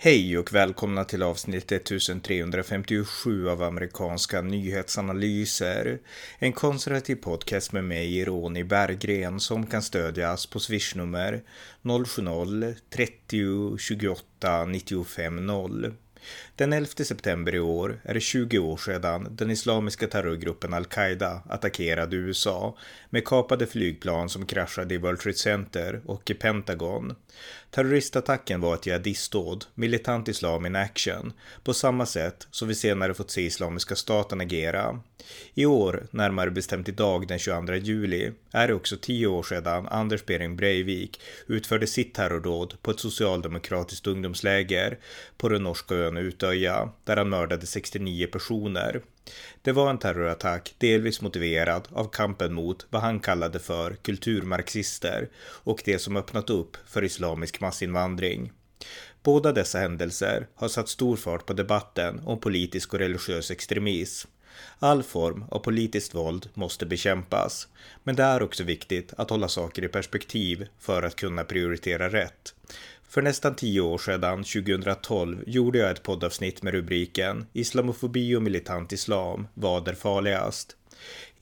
Hej och välkomna till avsnitt 1357 av amerikanska nyhetsanalyser. En konservativ podcast med mig, Ronny Berggren, som kan stödjas på swishnummer 070-30 28 95 0. Den 11 september i år är det 20 år sedan den islamiska terrorgruppen al-Qaida attackerade USA med kapade flygplan som kraschade i World Trade Center och i Pentagon. Terroristattacken var ett jihadistdåd, militant islam in action, på samma sätt som vi senare fått se Islamiska staten agera. I år, närmare bestämt idag den 22 juli, är det också tio år sedan Anders Behring Breivik utförde sitt terrordåd på ett socialdemokratiskt ungdomsläger på den norska ön Utöja, där han mördade 69 personer. Det var en terrorattack delvis motiverad av kampen mot vad han kallade för kulturmarxister och det som öppnat upp för islamisk massinvandring. Båda dessa händelser har satt stor fart på debatten om politisk och religiös extremism. All form av politiskt våld måste bekämpas, men det är också viktigt att hålla saker i perspektiv för att kunna prioritera rätt. För nästan tio år sedan, 2012, gjorde jag ett poddavsnitt med rubriken Islamofobi och militant islam, vad är farligast?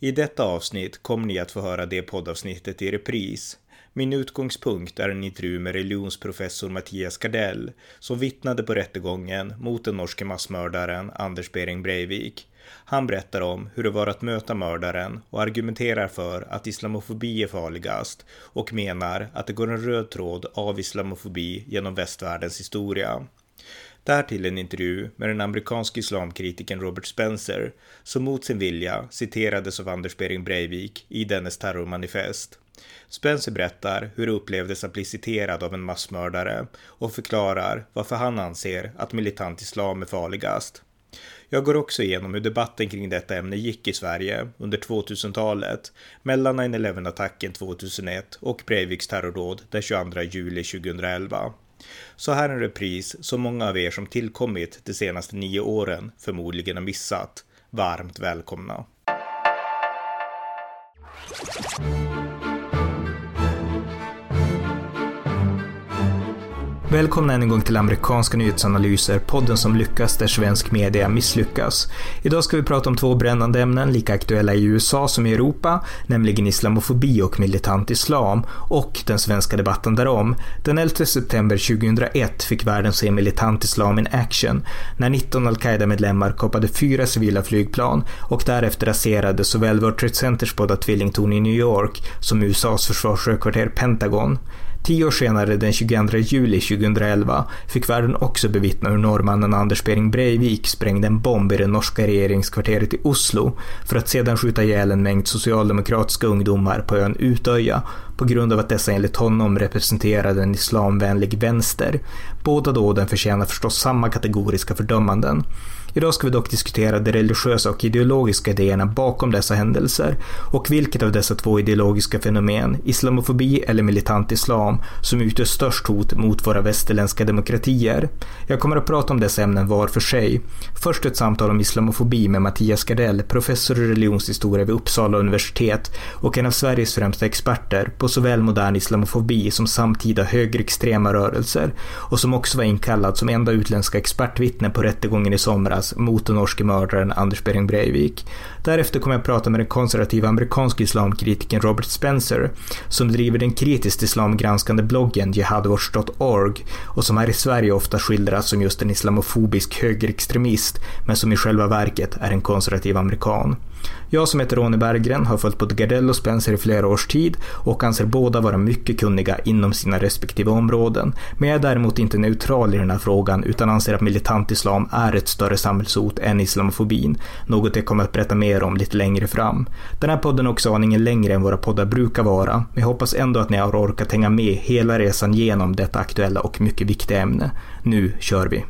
I detta avsnitt kommer ni att få höra det poddavsnittet i repris. Min utgångspunkt är en intervju med religionsprofessor Mattias Gardell som vittnade på rättegången mot den norske massmördaren Anders Behring Breivik. Han berättar om hur det var att möta mördaren och argumenterar för att islamofobi är farligast och menar att det går en röd tråd av islamofobi genom västvärldens historia. Därtill en intervju med den amerikanske islamkritikern Robert Spencer som mot sin vilja citerades av Anders Behring Breivik i dennes terrormanifest. Spencer berättar hur det upplevdes att bli citerad av en massmördare och förklarar varför han anser att militant islam är farligast. Jag går också igenom hur debatten kring detta ämne gick i Sverige under 2000-talet mellan 9-11-attacken 2001 och Breiviks terrordåd den 22 juli 2011. Så här en repris som många av er som tillkommit de senaste nio åren förmodligen har missat. Varmt välkomna! Välkomna än en gång till amerikanska nyhetsanalyser, podden som lyckas där svensk media misslyckas. Idag ska vi prata om två brännande ämnen, lika aktuella i USA som i Europa, nämligen islamofobi och militant islam, och den svenska debatten därom. Den 11 september 2001 fick världen se militant islam in action, när 19 al-Qaida-medlemmar kapade fyra civila flygplan och därefter raserade såväl World Trade Centers båda tvillingtorn i New York som USAs försvarshögkvarter Pentagon. Tio år senare, den 22 juli 2011, fick världen också bevittna hur norrmannen Anders Behring Breivik sprängde en bomb i det norska regeringskvarteret i Oslo för att sedan skjuta ihjäl en mängd socialdemokratiska ungdomar på ön Utöja på grund av att dessa enligt honom representerade en islamvänlig vänster. Båda dåden förtjänar förstås samma kategoriska fördömanden. Idag ska vi dock diskutera de religiösa och ideologiska idéerna bakom dessa händelser och vilket av dessa två ideologiska fenomen, islamofobi eller militant islam, som utgör störst hot mot våra västerländska demokratier. Jag kommer att prata om dessa ämnen var för sig. Först ett samtal om islamofobi med Mattias Gardell, professor i religionshistoria vid Uppsala universitet och en av Sveriges främsta experter på såväl modern islamofobi som samtida högerextrema rörelser och som också var inkallad som enda utländska expertvittne på rättegången i somras anmälas mot den norske mördaren Anders Behring Breivik. Därefter kommer jag prata med den konservativa amerikanska islamkritikern Robert Spencer, som driver den kritiskt islamgranskande bloggen jihadwatch.org och som här i Sverige ofta skildras som just en islamofobisk högerextremist, men som i själva verket är en konservativ amerikan. Jag som heter Ronny Berggren har följt både Gardell och Spencer i flera års tid och anser båda vara mycket kunniga inom sina respektive områden. Men jag är däremot inte neutral i den här frågan utan anser att militant islam är ett större samhällshot än islamofobin, något jag kommer att berätta mer om lite längre fram. Den här podden är också aningen längre än våra poddar brukar vara, men jag hoppas ändå att ni har orkat hänga med hela resan genom detta aktuella och mycket viktiga ämne. Nu kör vi!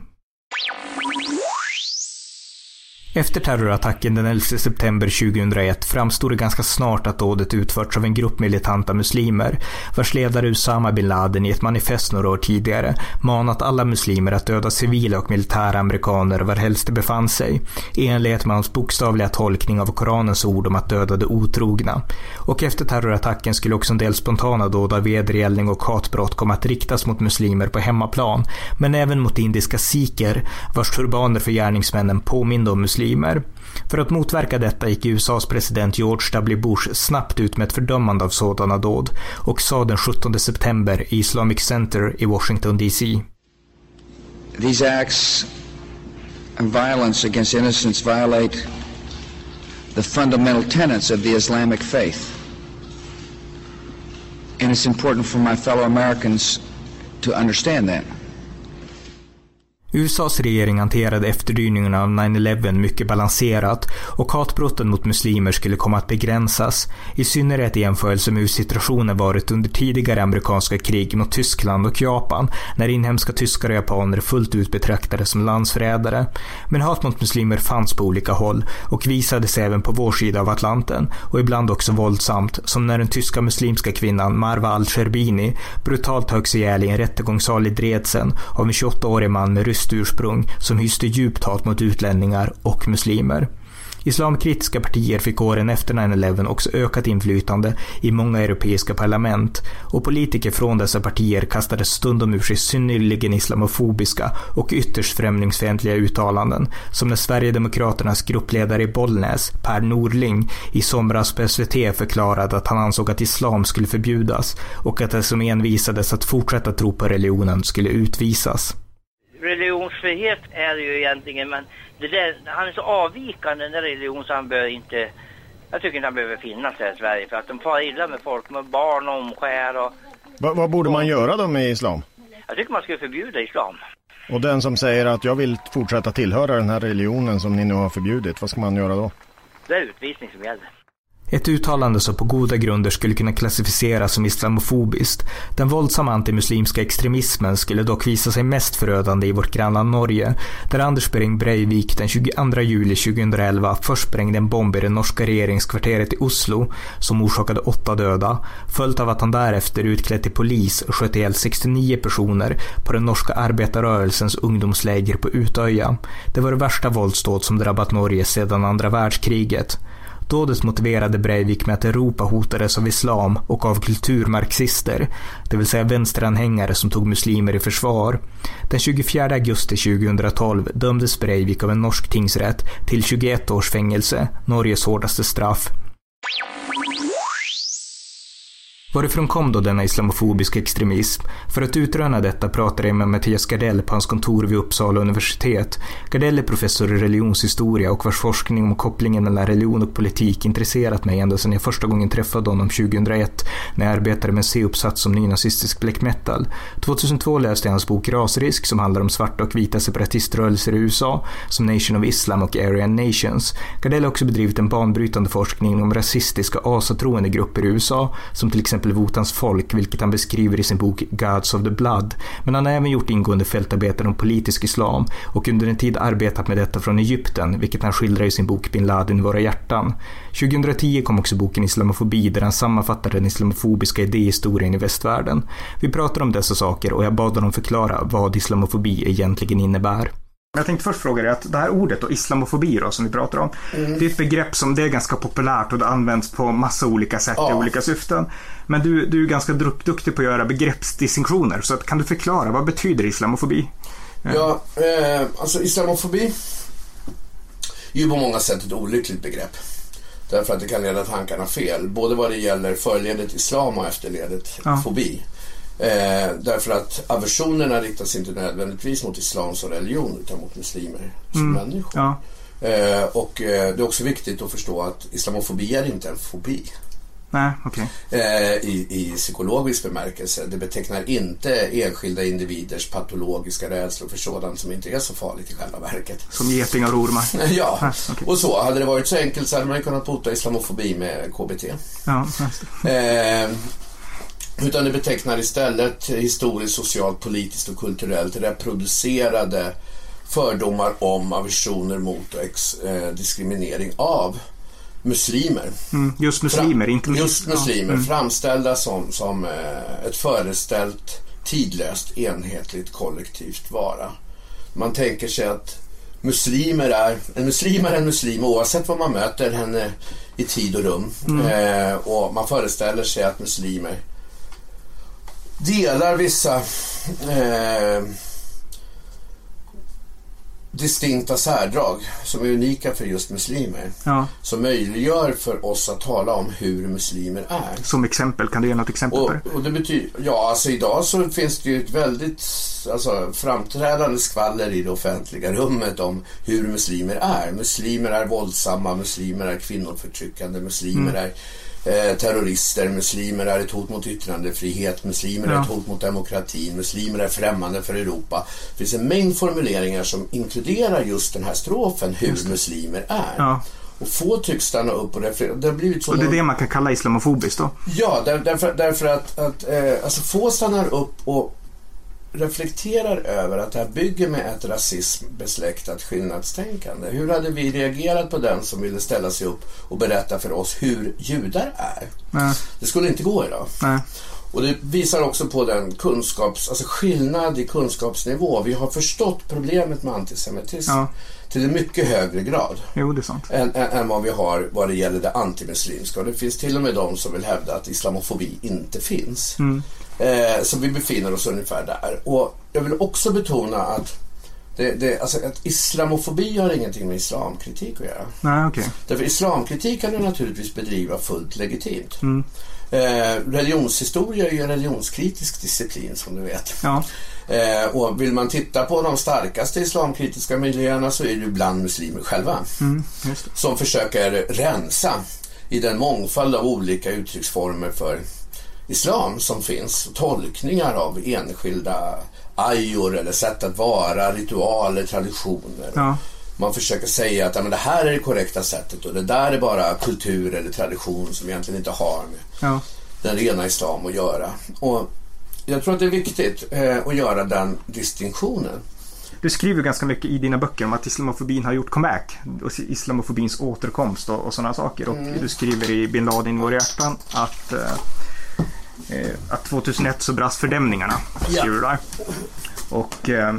Efter terrorattacken den 11 september 2001 framstod det ganska snart att dådet utförts av en grupp militanta muslimer, vars ledare Usama bin Laden i ett manifest några år tidigare manat alla muslimer att döda civila och militära amerikaner varhelst de befann sig, i enlighet med hans bokstavliga tolkning av Koranens ord om att döda de otrogna. Och efter terrorattacken skulle också en del spontana dåd av vedergällning och hatbrott komma att riktas mot muslimer på hemmaplan, men även mot indiska sikher, vars turbaner för gärningsmännen påminde om muslimer muslimer. För att motverka detta gick USAs president George W. Bush snabbt ut med ett fördömande av sådana dåd och sa den 17 september i Islamic Center i Washington DC. These acts of violence against innocents violate the fundamental tenets of the Islamic faith. And it's important for my fellow Americans to understand that. USAs regering hanterade efterdyningarna av 9-11 mycket balanserat och hatbrotten mot muslimer skulle komma att begränsas, i synnerhet i jämförelse med hur situationen varit under tidigare amerikanska krig mot Tyskland och Japan, när inhemska tyskar och japaner fullt ut betraktades som landsförrädare. Men hat mot muslimer fanns på olika håll och visade sig även på vår sida av Atlanten och ibland också våldsamt, som när den tyska muslimska kvinnan Marwa al-Sherbini brutalt höggs ihjäl i en rättegångssal i Dresden av en 28-årig man med rysk ursprung som hyste djupt hat mot utlänningar och muslimer. Islamkritiska partier fick åren efter 9-11 också ökat inflytande i många europeiska parlament och politiker från dessa partier kastade stundom ur sig synnerligen islamofobiska och ytterst främlingsfientliga uttalanden som när Sverigedemokraternas gruppledare i Bollnäs, Per Norling, i somras på SVT förklarade att han ansåg att islam skulle förbjudas och att de som envisades att fortsätta tro på religionen skulle utvisas religionsfrihet är det ju egentligen, men där, han är så avvikande den religion så han behöver inte, jag tycker inte han behöver finnas här i Sverige för att de far illa med folk, med barn omskär och... Va, vad borde man göra då med islam? Jag tycker man skulle förbjuda islam. Och den som säger att jag vill fortsätta tillhöra den här religionen som ni nu har förbjudit, vad ska man göra då? Det är utvisning som gäller. Ett uttalande som på goda grunder skulle kunna klassificeras som islamofobiskt. Den våldsamma antimuslimska extremismen skulle dock visa sig mest förödande i vårt grannland Norge, där Anders Behring Breivik den 22 juli 2011 först sprängde en bomb i det norska regeringskvarteret i Oslo, som orsakade åtta döda, följt av att han därefter utklädd till polis sköt ihjäl 69 personer på den norska arbetarrörelsens ungdomsläger på Utöja. Det var det värsta våldsdåd som drabbat Norge sedan andra världskriget. Dådet motiverade Breivik med att Europa hotades av islam och av kulturmarxister, det vill säga vänsteranhängare som tog muslimer i försvar. Den 24 augusti 2012 dömdes Breivik av en norsk tingsrätt till 21 års fängelse, Norges hårdaste straff. Varifrån kom då denna islamofobiska extremism? För att utröna detta pratade jag med Mattias Gardell på hans kontor vid Uppsala universitet. Gardell är professor i religionshistoria och vars forskning om kopplingen mellan religion och politik intresserat mig ända sedan jag första gången träffade honom 2001 när jag arbetade med en C-uppsats om nynazistisk black metal. 2002 läste jag hans bok Rasrisk som handlar om svarta och vita separatiströrelser i USA som Nation of Islam och Aryan Nations. Gardell har också bedrivit en banbrytande forskning om rasistiska asatroende grupper i USA som till exempel exempel Wotans folk, vilket han beskriver i sin bok Gods of the Blood. Men han har även gjort ingående fältarbeten om politisk islam och under en tid arbetat med detta från Egypten, vilket han skildrar i sin bok Bin Laden i våra hjärtan. 2010 kom också boken Islamofobi där han sammanfattar den islamofobiska idéhistorien i västvärlden. Vi pratar om dessa saker och jag bad honom förklara vad islamofobi egentligen innebär. Jag tänkte först fråga dig att det här ordet och islamofobi då, som vi pratar om. Mm. Det är ett begrepp som det är ganska populärt och det används på massa olika sätt ja. i olika syften. Men du, du är ganska duktig på att göra begreppsdistinktioner. Så att, kan du förklara, vad betyder islamofobi? Ja, eh, alltså islamofobi är ju på många sätt ett olyckligt begrepp. Därför att det kan leda tankarna fel. Både vad det gäller förledet islam och efterledet ja. fobi. Eh, därför att aversionerna riktas inte nödvändigtvis mot islam som religion utan mot muslimer som mm. människor. Ja. Eh, och eh, det är också viktigt att förstå att islamofobi är inte en fobi. Nej, okay. eh, i, I psykologisk bemärkelse. Det betecknar inte enskilda individers patologiska rädslor för sådant som inte är så farligt i själva verket. Som getingar och ormar? ja, ah, okay. och så. Hade det varit så enkelt så hade man kunnat bota islamofobi med KBT. Ja, utan det betecknar istället historiskt, socialt, politiskt och kulturellt reproducerade fördomar om, aversioner mot och ex, eh, diskriminering av muslimer. Mm, just muslimer, inte muslimer. Just muslimer, mm. framställda som, som eh, ett föreställt, tidlöst, enhetligt, kollektivt vara. Man tänker sig att muslimer är, en muslim är en muslim oavsett vad man möter henne i tid och rum. Mm. Eh, och man föreställer sig att muslimer delar vissa eh, distinkta särdrag som är unika för just muslimer. Ja. Som möjliggör för oss att tala om hur muslimer är. Som exempel, kan du ge något exempel och, på det? Och det betyder, ja, alltså idag så finns det ju ett väldigt alltså, framträdande skvaller i det offentliga rummet om hur muslimer är. Muslimer är våldsamma, muslimer är kvinnoförtryckande, muslimer mm. är Eh, terrorister, muslimer är ett hot mot yttrandefrihet, muslimer ja. är ett hot mot demokratin, muslimer är främmande för Europa. Det finns en mängd formuleringar som inkluderar just den här strofen, hur muslimer är. Ja. Och få tycks stanna upp och därför, det har blivit så... Och det är det man kan kalla islamofobiskt då? Ja, där, därför, därför att, att eh, alltså få stannar upp och reflekterar över att det här bygger med ett rasismbesläktat skillnadstänkande. Hur hade vi reagerat på den som ville ställa sig upp och berätta för oss hur judar är? Nej. Det skulle inte gå idag. Nej. Och det visar också på den kunskaps, alltså skillnad i kunskapsnivå. Vi har förstått problemet med antisemitism ja. till en mycket högre grad. Jo, det är sant. Än, än, än, vad vi har vad det gäller det antimuslimska. Och det finns till och med de som vill hävda att islamofobi inte finns. Mm. Eh, så vi befinner oss ungefär där. Och jag vill också betona att det, det, alltså att islamofobi har ingenting med islamkritik att göra. Nej, okay. Därför islamkritik kan du naturligtvis bedriva fullt legitimt. Mm. Eh, religionshistoria är ju en religionskritisk disciplin som du vet. Ja. Eh, och vill man titta på de starkaste islamkritiska miljöerna så är det ju bland muslimer själva. Mm, som försöker rensa i den mångfald av olika uttrycksformer för islam som finns. Tolkningar av enskilda ajor eller sätt att vara, ritualer, traditioner. Ja. Man försöker säga att men det här är det korrekta sättet och det där är bara kultur eller tradition som egentligen inte har med ja. den rena islam att göra. Och jag tror att det är viktigt eh, att göra den distinktionen. Du skriver ganska mycket i dina böcker om att islamofobin har gjort comeback. Och islamofobins återkomst och, och sådana saker. Och mm. du skriver i Bin Laden i våra hjärtan att Eh, att 2001 så brast fördämningarna. Skriver. Och eh,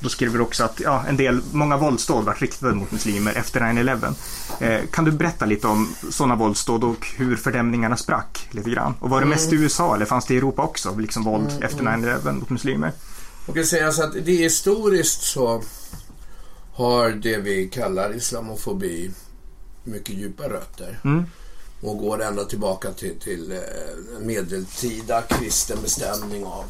då skriver du också att ja, en del, många våldsdåd var riktade mot muslimer efter 9-11. Eh, kan du berätta lite om sådana våldsdåd och hur fördämningarna sprack lite grann? Och var det mest i mm. USA eller fanns det i Europa också, liksom våld mm, efter 9-11 mm. mot muslimer? Man kan säga så att det historiskt så har det vi kallar islamofobi mycket djupa rötter. Mm och går ända tillbaka till, till eh, medeltida kristen bestämning av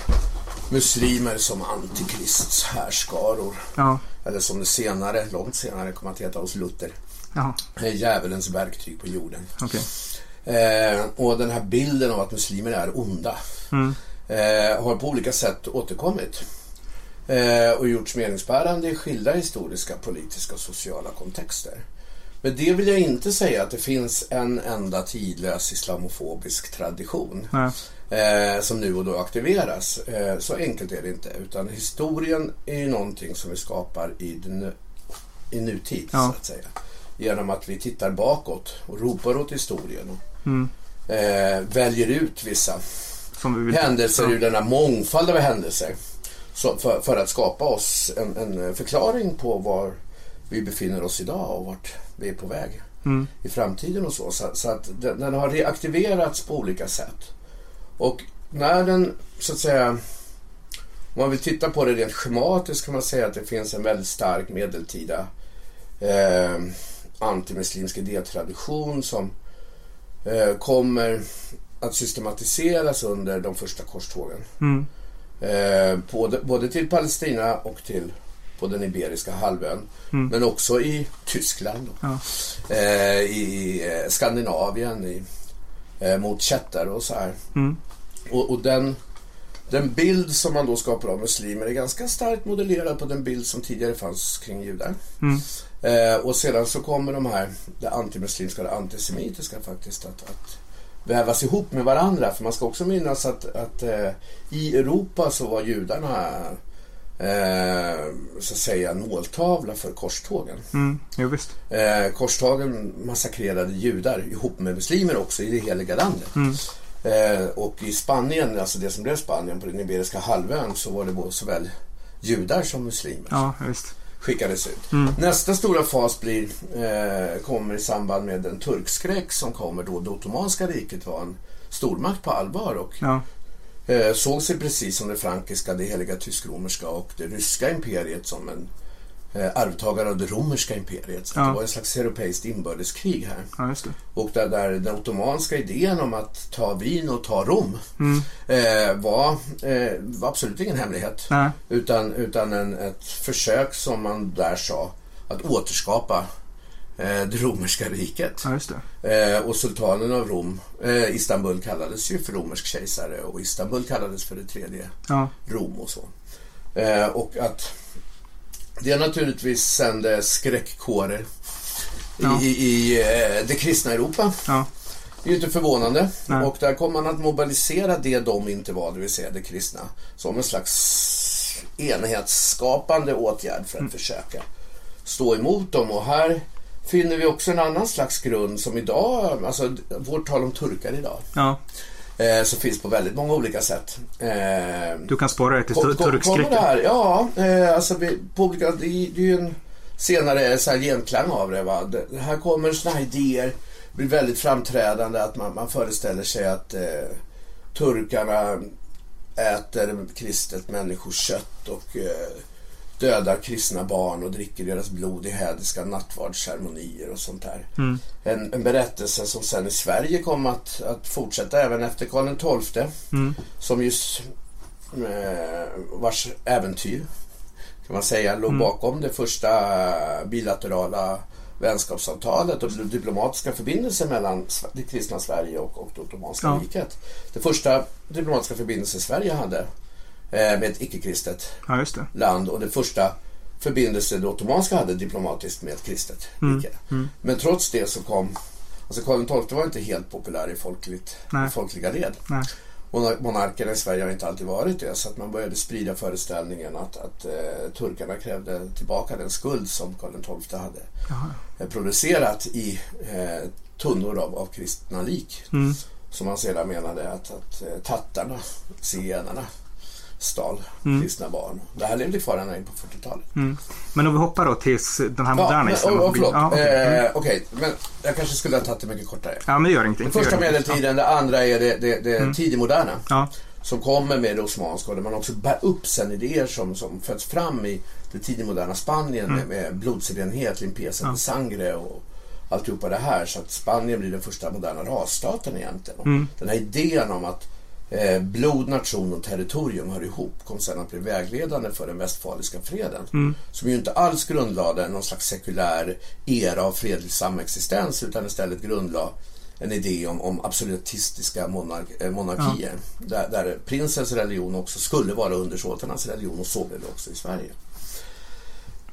muslimer som antikrists härskaror. Ja. Eller som det senare, långt senare kommer att heta hos Luther. Ja. Djävulens verktyg på jorden. Okay. Eh, och den här bilden av att muslimer är onda mm. eh, har på olika sätt återkommit. Eh, och gjorts meningsbärande i skilda historiska, politiska och sociala kontexter. Men det vill jag inte säga att det finns en enda tidlös islamofobisk tradition. Eh, som nu och då aktiveras. Eh, så enkelt är det inte. Utan historien är ju någonting som vi skapar i, den, i nutid. Ja. så att säga. Genom att vi tittar bakåt och ropar åt historien. Och, mm. eh, väljer ut vissa händelser ur denna mångfald av händelser. Så för, för, att skapa oss en, en förklaring på var vi befinner oss idag och vart vi är på väg mm. i framtiden och så. Så, så att den, den, har reaktiverats på olika sätt. Och när den så att säga om man vill titta på det rent schematiskt kan man säga att det finns en väldigt stark medeltida eh, antimuslimsk idétradition som eh, kommer att systematiseras under de första korstågen. Mm. Eh, både, både till Palestina och till på den Iberiska halvön. Mm. Men också i Tyskland. Ja. Eh, I eh, Skandinavien. I, eh, mot kättare och så här. Mm. Och, och, den, den bild som man då skapar av muslimer är ganska starkt modellerad på den bild som tidigare fanns kring judar. Mm. Eh, och sedan så kommer de här, det antimuslimska och det antisemitiska faktiskt att, att vävas ihop med varandra. För man ska också minnas att, att eh, i Europa så var judarna eh, så att säga måltavla för korstågen. Mm, jo, visst. Eh, korstågen massakrerade judar ihop med muslimer också i det heliga landet. Mm. Eh, och i Spanien, alltså det som blev Spanien på den Iberiska halvön så var det både såväl judar som muslimer Ja, visst. skickades ut. Mm. Nästa stora fas blir, eh, kommer i samband med den turkskräck som kommer då det Ottomanska riket var en stormakt på allvar och Ja, såg sig precis som det frankiska, det heliga tysk-romerska och det ryska imperiet som en eh, arvtagare av det romerska imperiet. Så Ja. det var en slags europeiskt inbördeskrig här. ja. Och där, där den ottomanska idén om att ta Wien och ta Rom Mm. eh, var, eh, var absolut ingen hemlighet. Nej. Utan, utan en, ett försök som man där sa att återskapa eh, det romerska riket. Ja. Eh, och sultanen av Rom, eh, Istanbul kallades ju för romersk kejsare och Istanbul kallades för det tredje Ja, Rom och så. Eh, och att det naturligtvis sände skräckkårer Ja. i, i, eh, det kristna Europa. Det är ju inte förvånande. Nej. Och där kommer man att mobilisera det de inte var, det vill säga det kristna, som en slags enhetsskapande åtgärd för att Mm. försöka stå emot dem. Och här finner vi också en annan slags grund som idag, alltså vårt tal om turkar idag, ja. eh, så finns på väldigt många olika sätt. Eh, Du kan spåra det till turkskräcken. Ja, eh, alltså vi, på olika, det, det är ju en senare så här genklang av det. Va? Det, här kommer såna här idéer, blir väldigt framträdande att man, man föreställer sig att eh, turkarna äter kristet människokött och eh, dödar kristna barn och dricker deras blod i hädiska nattvardsceremonier och sånt där. Mm. En, en berättelse som sen i Sverige kom att, att fortsätta även efter Karl XII. Mm. Som just eh, vars äventyr kan man säga låg Mm. bakom det första bilaterala vänskapsavtalet och diplomatiska förbindelser mellan det kristna Sverige och, och det Ottomanska Ja. riket. Det första diplomatiska förbindelser Sverige hade med ett icke-kristet Ja, land och det första förbindelse det ottomanska hade diplomatiskt med ett kristet Mm. rike. Men trots det så kom, alltså Karl XII var inte helt populär i, folkligt, i folkliga led. Nej. Monar- Monarkerna i Sverige har inte alltid varit det så att man började sprida föreställningen att, att eh, turkarna krävde tillbaka den skuld som Karl XII hade Jaha. eh, producerat i eh, tunnor av, av kristna lik. Mm. Som man sedan menade att, att eh, tattarna, zigenarna, stal Mm. kristna barn. Det här levde kvar ända in på 40-talet. Mm. Men om vi hoppar då tills den här moderna men, islam. oh, oh, förlåt. Ja, okej. Eh, Mm. Okej, men jag kanske skulle ha tagit det mycket kortare. ja, men det gör ingenting. Det första medeltiden, det andra är det, det, det Mm. tidigmoderna. Ja, Som kommer med det osmanska och där man också bär upp sen idéer som, som föds fram i det tidigmoderna Spanien Mm. med, blodsrenhet, limpieza Ja. sangre och alltihopa det här. Så att Spanien blir den första moderna rasstaten egentligen. Mm. Den här idén om att eh, blod, nation och territorium hör ihop kom sen att bli vägledande för den västfaliska freden. Mm. Som ju inte alls grundlade någon slags sekulär era av fredlig samexistens utan istället grundlade en idé om, om absolutistiska monark, eh, monarkier. Där, där prinsens religion också skulle vara undersåtarnas religion och så blev det också i Sverige.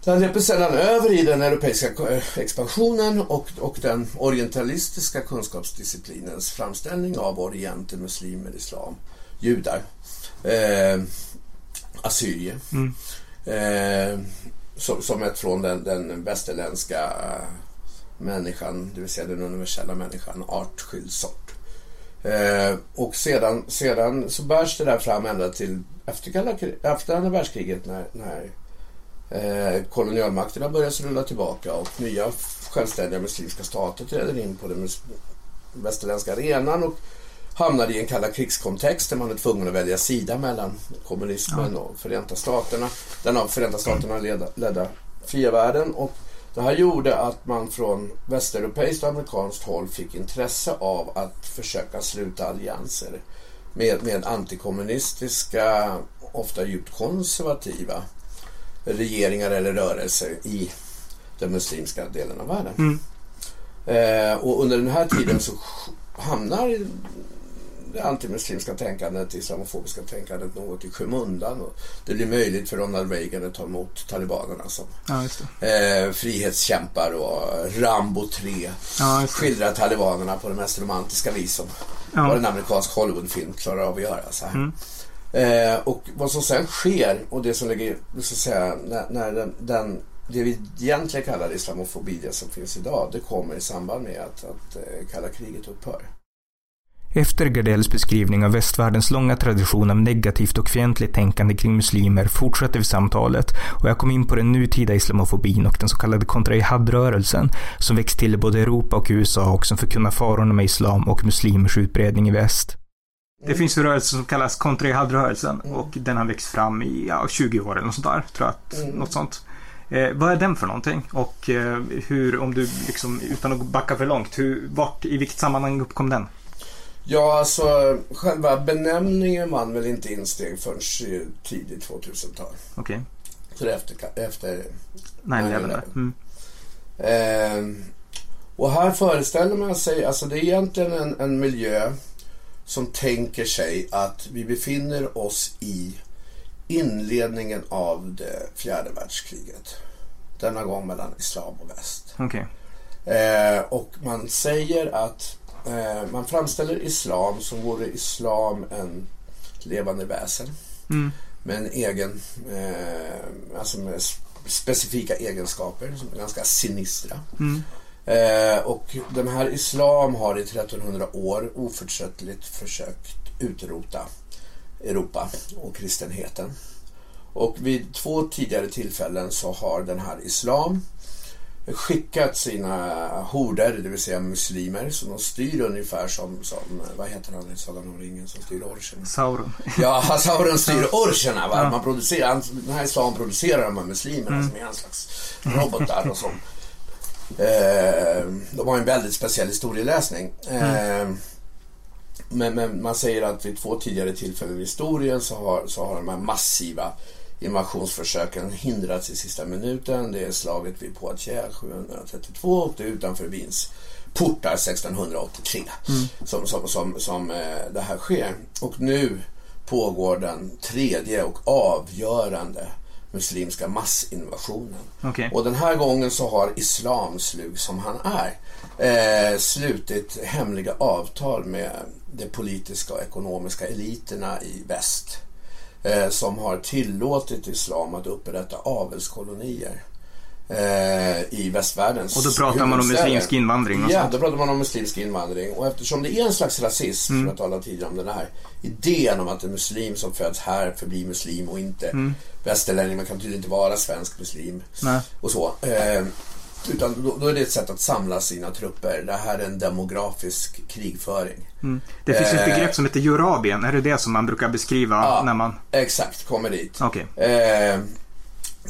Den sedan över i den europeiska eh, expansionen och, och den orientalistiska kunskapsdisciplinens framställning av orienten, muslimer, islam, judar, eh, assyrier. Mm. Eh, som, som ett från den, den västerländska eh, människan, det vill säga den universella människan, artskild sort. Eh, och sedan, sedan så bärs det där fram ända till efter, kalla, efter andra världskriget när, när eh, kolonialmakterna börjar rulla tillbaka och nya självständiga muslimska stater träder in på den västerländska arenan och hamnar i en kalla krigskontext där man är tvungen att välja sida mellan kommunismen och Förenta Staterna. Den av Förenta Staterna ledda, ledda fria världen. Och det här gjorde att man från västeuropeiskt och amerikanskt håll fick intresse av att försöka sluta allianser med, med antikommunistiska, ofta djupt konservativa regeringar eller rörelser i den muslimska delen av världen. Mm. Eh, och under den här tiden så hamnar det antimuslimska tänkandet, det islamofobiska tänkandet något i skymundan. Och det blir möjligt för Ronald Reagan att ta emot talibanerna som ja, eh, frihetskämpar och Rambo 3 Ja, skildrar talibanerna på det mest romantiska vis som Ja. vad en amerikansk Hollywoodfilm klarar av att göra. Så här. Mm. Eh, och vad som sen sker och det som ligger, så att säga, när, när den, den, det vi egentligen kallar islamofobi, det som finns idag, det kommer i samband med att, att eh, kalla kriget upphör. Efter Gardells beskrivning av västvärldens långa tradition av negativt och fientligt tänkande kring muslimer fortsätter vi samtalet och jag kom in på den nutida islamofobin och den så kallade kontra-jihad-rörelsen som växt till i både Europa och USA och som förkunnar farorna med islam och muslimers utbredning i väst. Det finns en rörelse som kallas kontra-jihad-rörelsen och den har växt fram i ja, 20 år eller något sånt där, tror jag. Mm. Något sånt. Eh, vad är den för någonting? Och eh, hur, om du liksom, utan att backa för långt, hur, vart, i vilket sammanhang uppkom den? Ja, alltså själva benämningen vann väl inte insteg förrän tidigt 2000-tal. Okej. Är efter, efter 9-11. där. Mm. Eh, och här föreställer man sig, alltså det är egentligen en, en miljö som tänker sig att vi befinner oss i inledningen av det fjärde världskriget. Denna gång mellan islam och väst. Okej. Eh, och man säger att eh, man framställer islam som vore islam en levande väsen Mm. med en egen, eh, alltså med specifika egenskaper som är ganska sinistra. Mm. Eh, och den här islam har i 1300 år oförtröttligt försökt utrota Europa och kristenheten. Och vid två tidigare tillfällen så har den här islam skickat sina horder, det vill säga muslimer, som de styr ungefär som, som vad heter han i Sagan om ringen som styr orcherna? Sauron. Ja, Sauron styr orcherna. Va? Man producerar, den här islam producerar de här muslimerna som är en slags robotar och som de har en väldigt speciell historieläsning. Eh, men, men man säger att vid två tidigare tillfällen i historien så har, så har de här massiva invasionsförsöken hindrats i sista minuten. Det är slaget vid Poitiers 732 och det är utanför Wiens portar 1683 som, som, som, som eh, det här sker. Och nu pågår den tredje och avgörande muslimska massinvasionen. Okej. Och den här gången så har islam, slug som han är, eh, slutit hemliga avtal med de politiska och ekonomiska eliterna i väst. Eh, som har tillåtit islam att upprätta avelskolonier i västvärldens Och då pratar man om muslimsk invandring och Ja, då pratar man om muslimsk invandring. Och eftersom det är en slags rasism, Mm. för att tala tidigare om den här idén om att en muslim som föds här förblir muslim och inte västerlänning. Man kan tydligen inte vara svensk muslim Mm. Nej. och så. Eh, utan då, då är det ett sätt att samla sina trupper. Det här är en demografisk krigföring. Mm. Det finns ett Eh. begrepp som heter Eurabien. Är det det som man brukar beskriva Ja. när man... Exakt, kommer dit. Okej. Eh,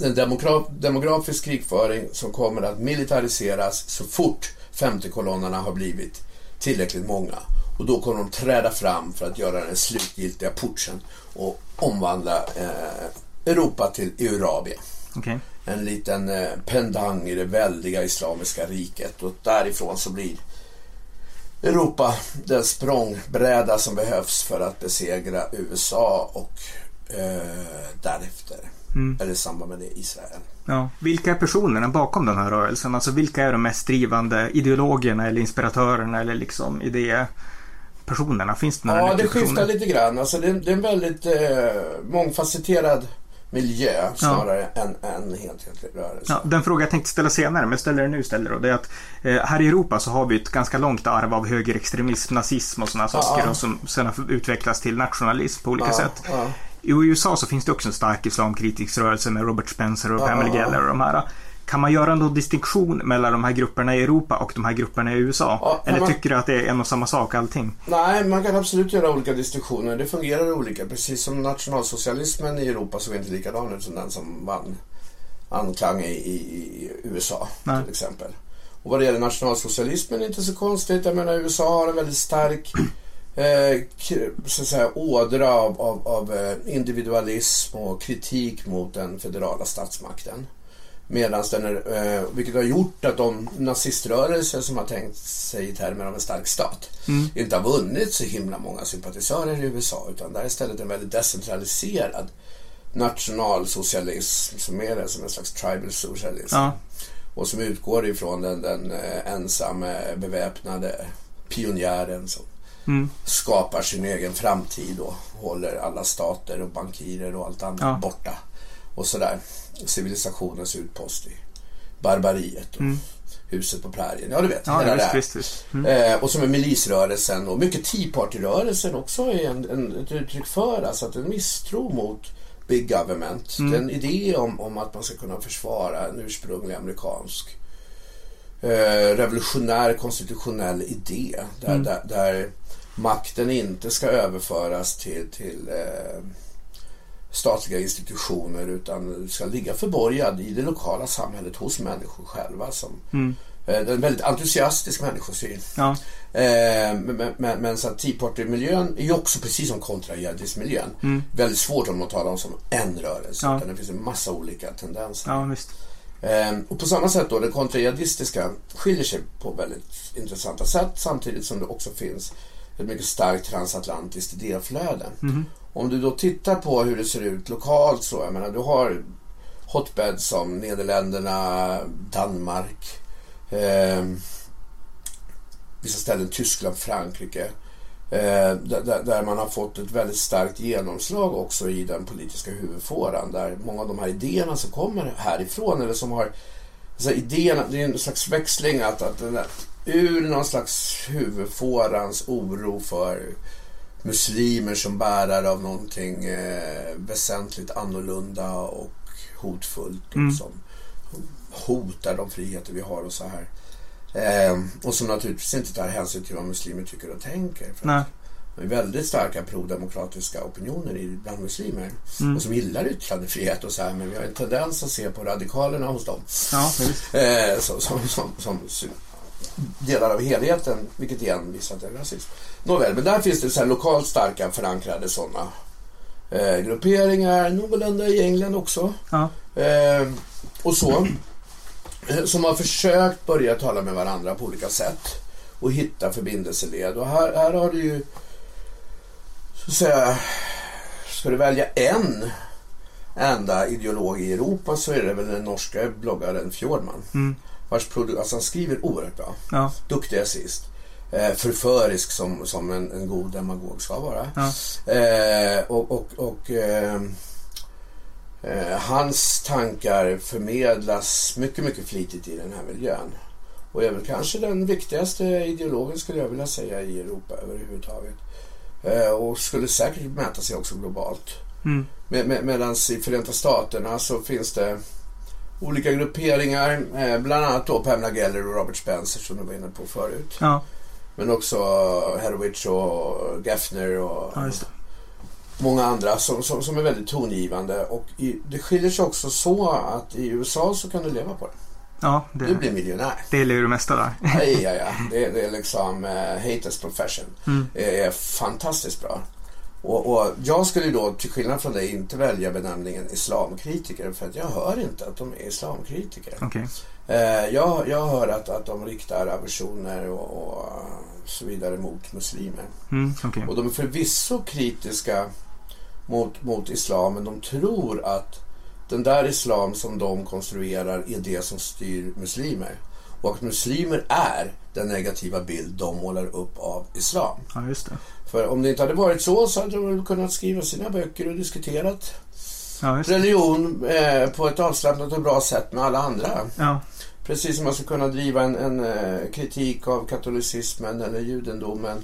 en demogra- demografisk krigföring som kommer att militariseras så fort femtekolonnarna har blivit tillräckligt många. Och då kommer de träda fram för att göra den slutgiltiga putschen och omvandla eh, Europa till Eurabia. Okej. En liten eh, pendang i det väldiga islamiska riket och därifrån så blir Europa den språngbräda som behövs för att besegra USA och eh, därefter, eller i samband med det, Israel. Ja. Vilka är personerna bakom den här rörelsen? Alltså vilka är de mest drivande ideologerna eller inspiratörerna eller liksom idépersonerna? Finns det några Ja, det skiftar lite grann. Alltså, det, är, det är en väldigt eh, mångfacetterad miljö snarare än en enhetlig rörelse. Ja, den fråga jag tänkte ställa senare, men jag ställer den nu istället. Då, det är att eh, här i Europa så har vi ett ganska långt arv av högerextremism, nazism och sådana saker ja. och som sen har utvecklats till nationalism på olika Ja, sätt. I USA så finns det också en stark islamkritisk rörelse med Robert Spencer och Pamela. Geller och de här. Kan man göra någon distinktion mellan de här grupperna i Europa och de här grupperna i USA? Ja, Eller man- tycker du att det är en och samma sak allting? Nej, man kan absolut göra olika distinktioner. Det fungerar olika. Precis som nationalsocialismen i Europa såg inte likadan ut som den som vann anklang i, i, i USA Nej. till exempel. Och vad det gäller nationalsocialismen är inte så konstigt. Jag menar USA har en väldigt stark eh, så att säga, ådra av, av, av eh, individualism och kritik mot den federala statsmakten. Medan den är, eh, vilket har gjort att de naziströrelser som har tänkt sig i termer av en stark stat inte har vunnit så himla många sympatisörer i USA utan där är istället en väldigt decentraliserad nationalsocialism som är det, som en slags tribal socialism. Ja. Och som utgår ifrån den, den eh, ensamme beväpnade pionjären som Mm. skapar sin egen framtid och håller alla stater och bankirer och allt annat Ja. borta. Och sådär. Civilisationens utpost i barbariet och huset på prärien. Ja, du vet. Mm. Ja, det här. visst, visst. Mm. Eh, och som är milisrörelsen och mycket Tea Party-rörelsen också är en, en, ett uttryck för alltså att en misstro mot Big Government. Mm. Det är en idé om, om att man ska kunna försvara en ursprunglig amerikansk eh, revolutionär konstitutionell idé. Där, Mm. där, där makten inte ska överföras till, till eh, statliga institutioner utan ska ligga förborgad i det lokala samhället hos människor själva. Som, Mm. eh, det är en väldigt entusiastisk människosyn. Ja. Eh, men, men, men så att Tea Party-miljön är ju också precis som kontrajihadism-miljön. Väldigt svårt om att tala om som en rörelse. Mm. Ja. Utan det finns en massa olika tendenser. ja, visst. Eh, och på samma sätt då, det kontrajihadistiska skiljer sig på väldigt intressanta sätt samtidigt som det också finns ett mycket starkt transatlantiskt idéflöde. Om du då tittar på hur det ser ut lokalt så, jag menar du har hotbeds som Nederländerna, Danmark, eh, vissa ställen Tyskland, Frankrike. Eh, där, man har fått ett väldigt starkt genomslag också i den politiska huvudfåran. Där många av de här idéerna som kommer härifrån eller som har alltså idéerna, det är en slags växling att, att den ur någon slags huvudfårans oro för muslimer som bärare av någonting eh, väsentligt annorlunda och hotfullt Mm. och som hotar de friheter vi har och så här. Eh, och som naturligtvis inte tar hänsyn till vad muslimer tycker och tänker. För det är väldigt starka prodemokratiska opinioner bland muslimer. Mm. Och som gillar yttrandefrihet och så här. Men vi har en tendens att se på radikalerna hos dem. Ja. Eh, som, som, som, som delar av helheten, vilket igen visar att det är rasism. Nåväl, men där finns det så lokalt starka förankrade sådana eh, grupperingar, någorlunda i England också. Ja. Eh, och så. Eh, Som har försökt börja tala med varandra på olika sätt. Och hitta förbindelseled. Och här, här har du ju, så att säga, ska du välja en enda ideolog i Europa så är det väl den norska bloggaren Fjordman. Mm. Vars produ- alltså han skriver oerhört bra. Ja. Duktig essayist. Eh, förförisk som, som en, en god demagog ska vara. Ja. Eh, och och, och eh, eh, hans tankar förmedlas mycket, mycket flitigt i den här miljön. Och är väl kanske den viktigaste ideologen skulle jag vilja säga i Europa överhuvudtaget. Eh, och skulle säkert mäta sig också globalt. Mm. Med, med, Medan i Förenta Staterna så finns det olika grupperingar. Eh, bland annat då Pamela Geller och Robert Spencer som du var inne på förut. Ja. Men också Herwich och Gaffner och ja, många andra som, som, som är väldigt tongivande. Och i, det skiljer sig också så att i USA så kan du leva på det. Ja, Du det, blir miljonär. det ju det mesta där. Ja, ja, ja. Det, det är liksom eh, haters profession. Mm. Det är fantastiskt bra. Och, och jag skulle då, till skillnad från dig, inte välja benämningen islamkritiker. För att jag hör inte att de är islamkritiker. Okej. Eh, jag, jag hör att, att de riktar aversioner och, och så vidare mot muslimer. Mm, okej. Och de är förvisso kritiska mot, mot islam, men de tror att den där islam som de konstruerar är det som styr muslimer. Och att muslimer är den negativa bild de målar upp av islam. Ja. För om det inte hade varit så så hade de kunnat skriva sina böcker och diskuterat Ja, religion eh, på ett avslappnat och bra sätt med alla andra. Ja. Precis som man ska kunna driva en, en eh, kritik av katolicismen eller judendomen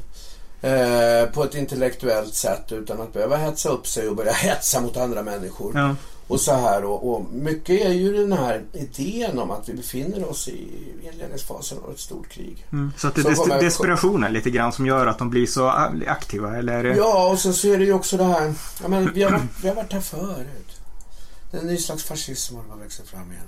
eh, på ett intellektuellt sätt utan att behöva hetsa upp sig och börja hetsa mot andra människor. Och så här och, och mycket är ju den här idén om att vi befinner oss i inledningsfasen av ett stort krig. Mm. Så att det är des- desperationen lite grann som gör att de blir så aktiva, eller? Ja, och sen så är det ju också det här, ja, men vi, har varit, vi har varit här förut. Det är en ny slags fascism håller på att växa fram igen.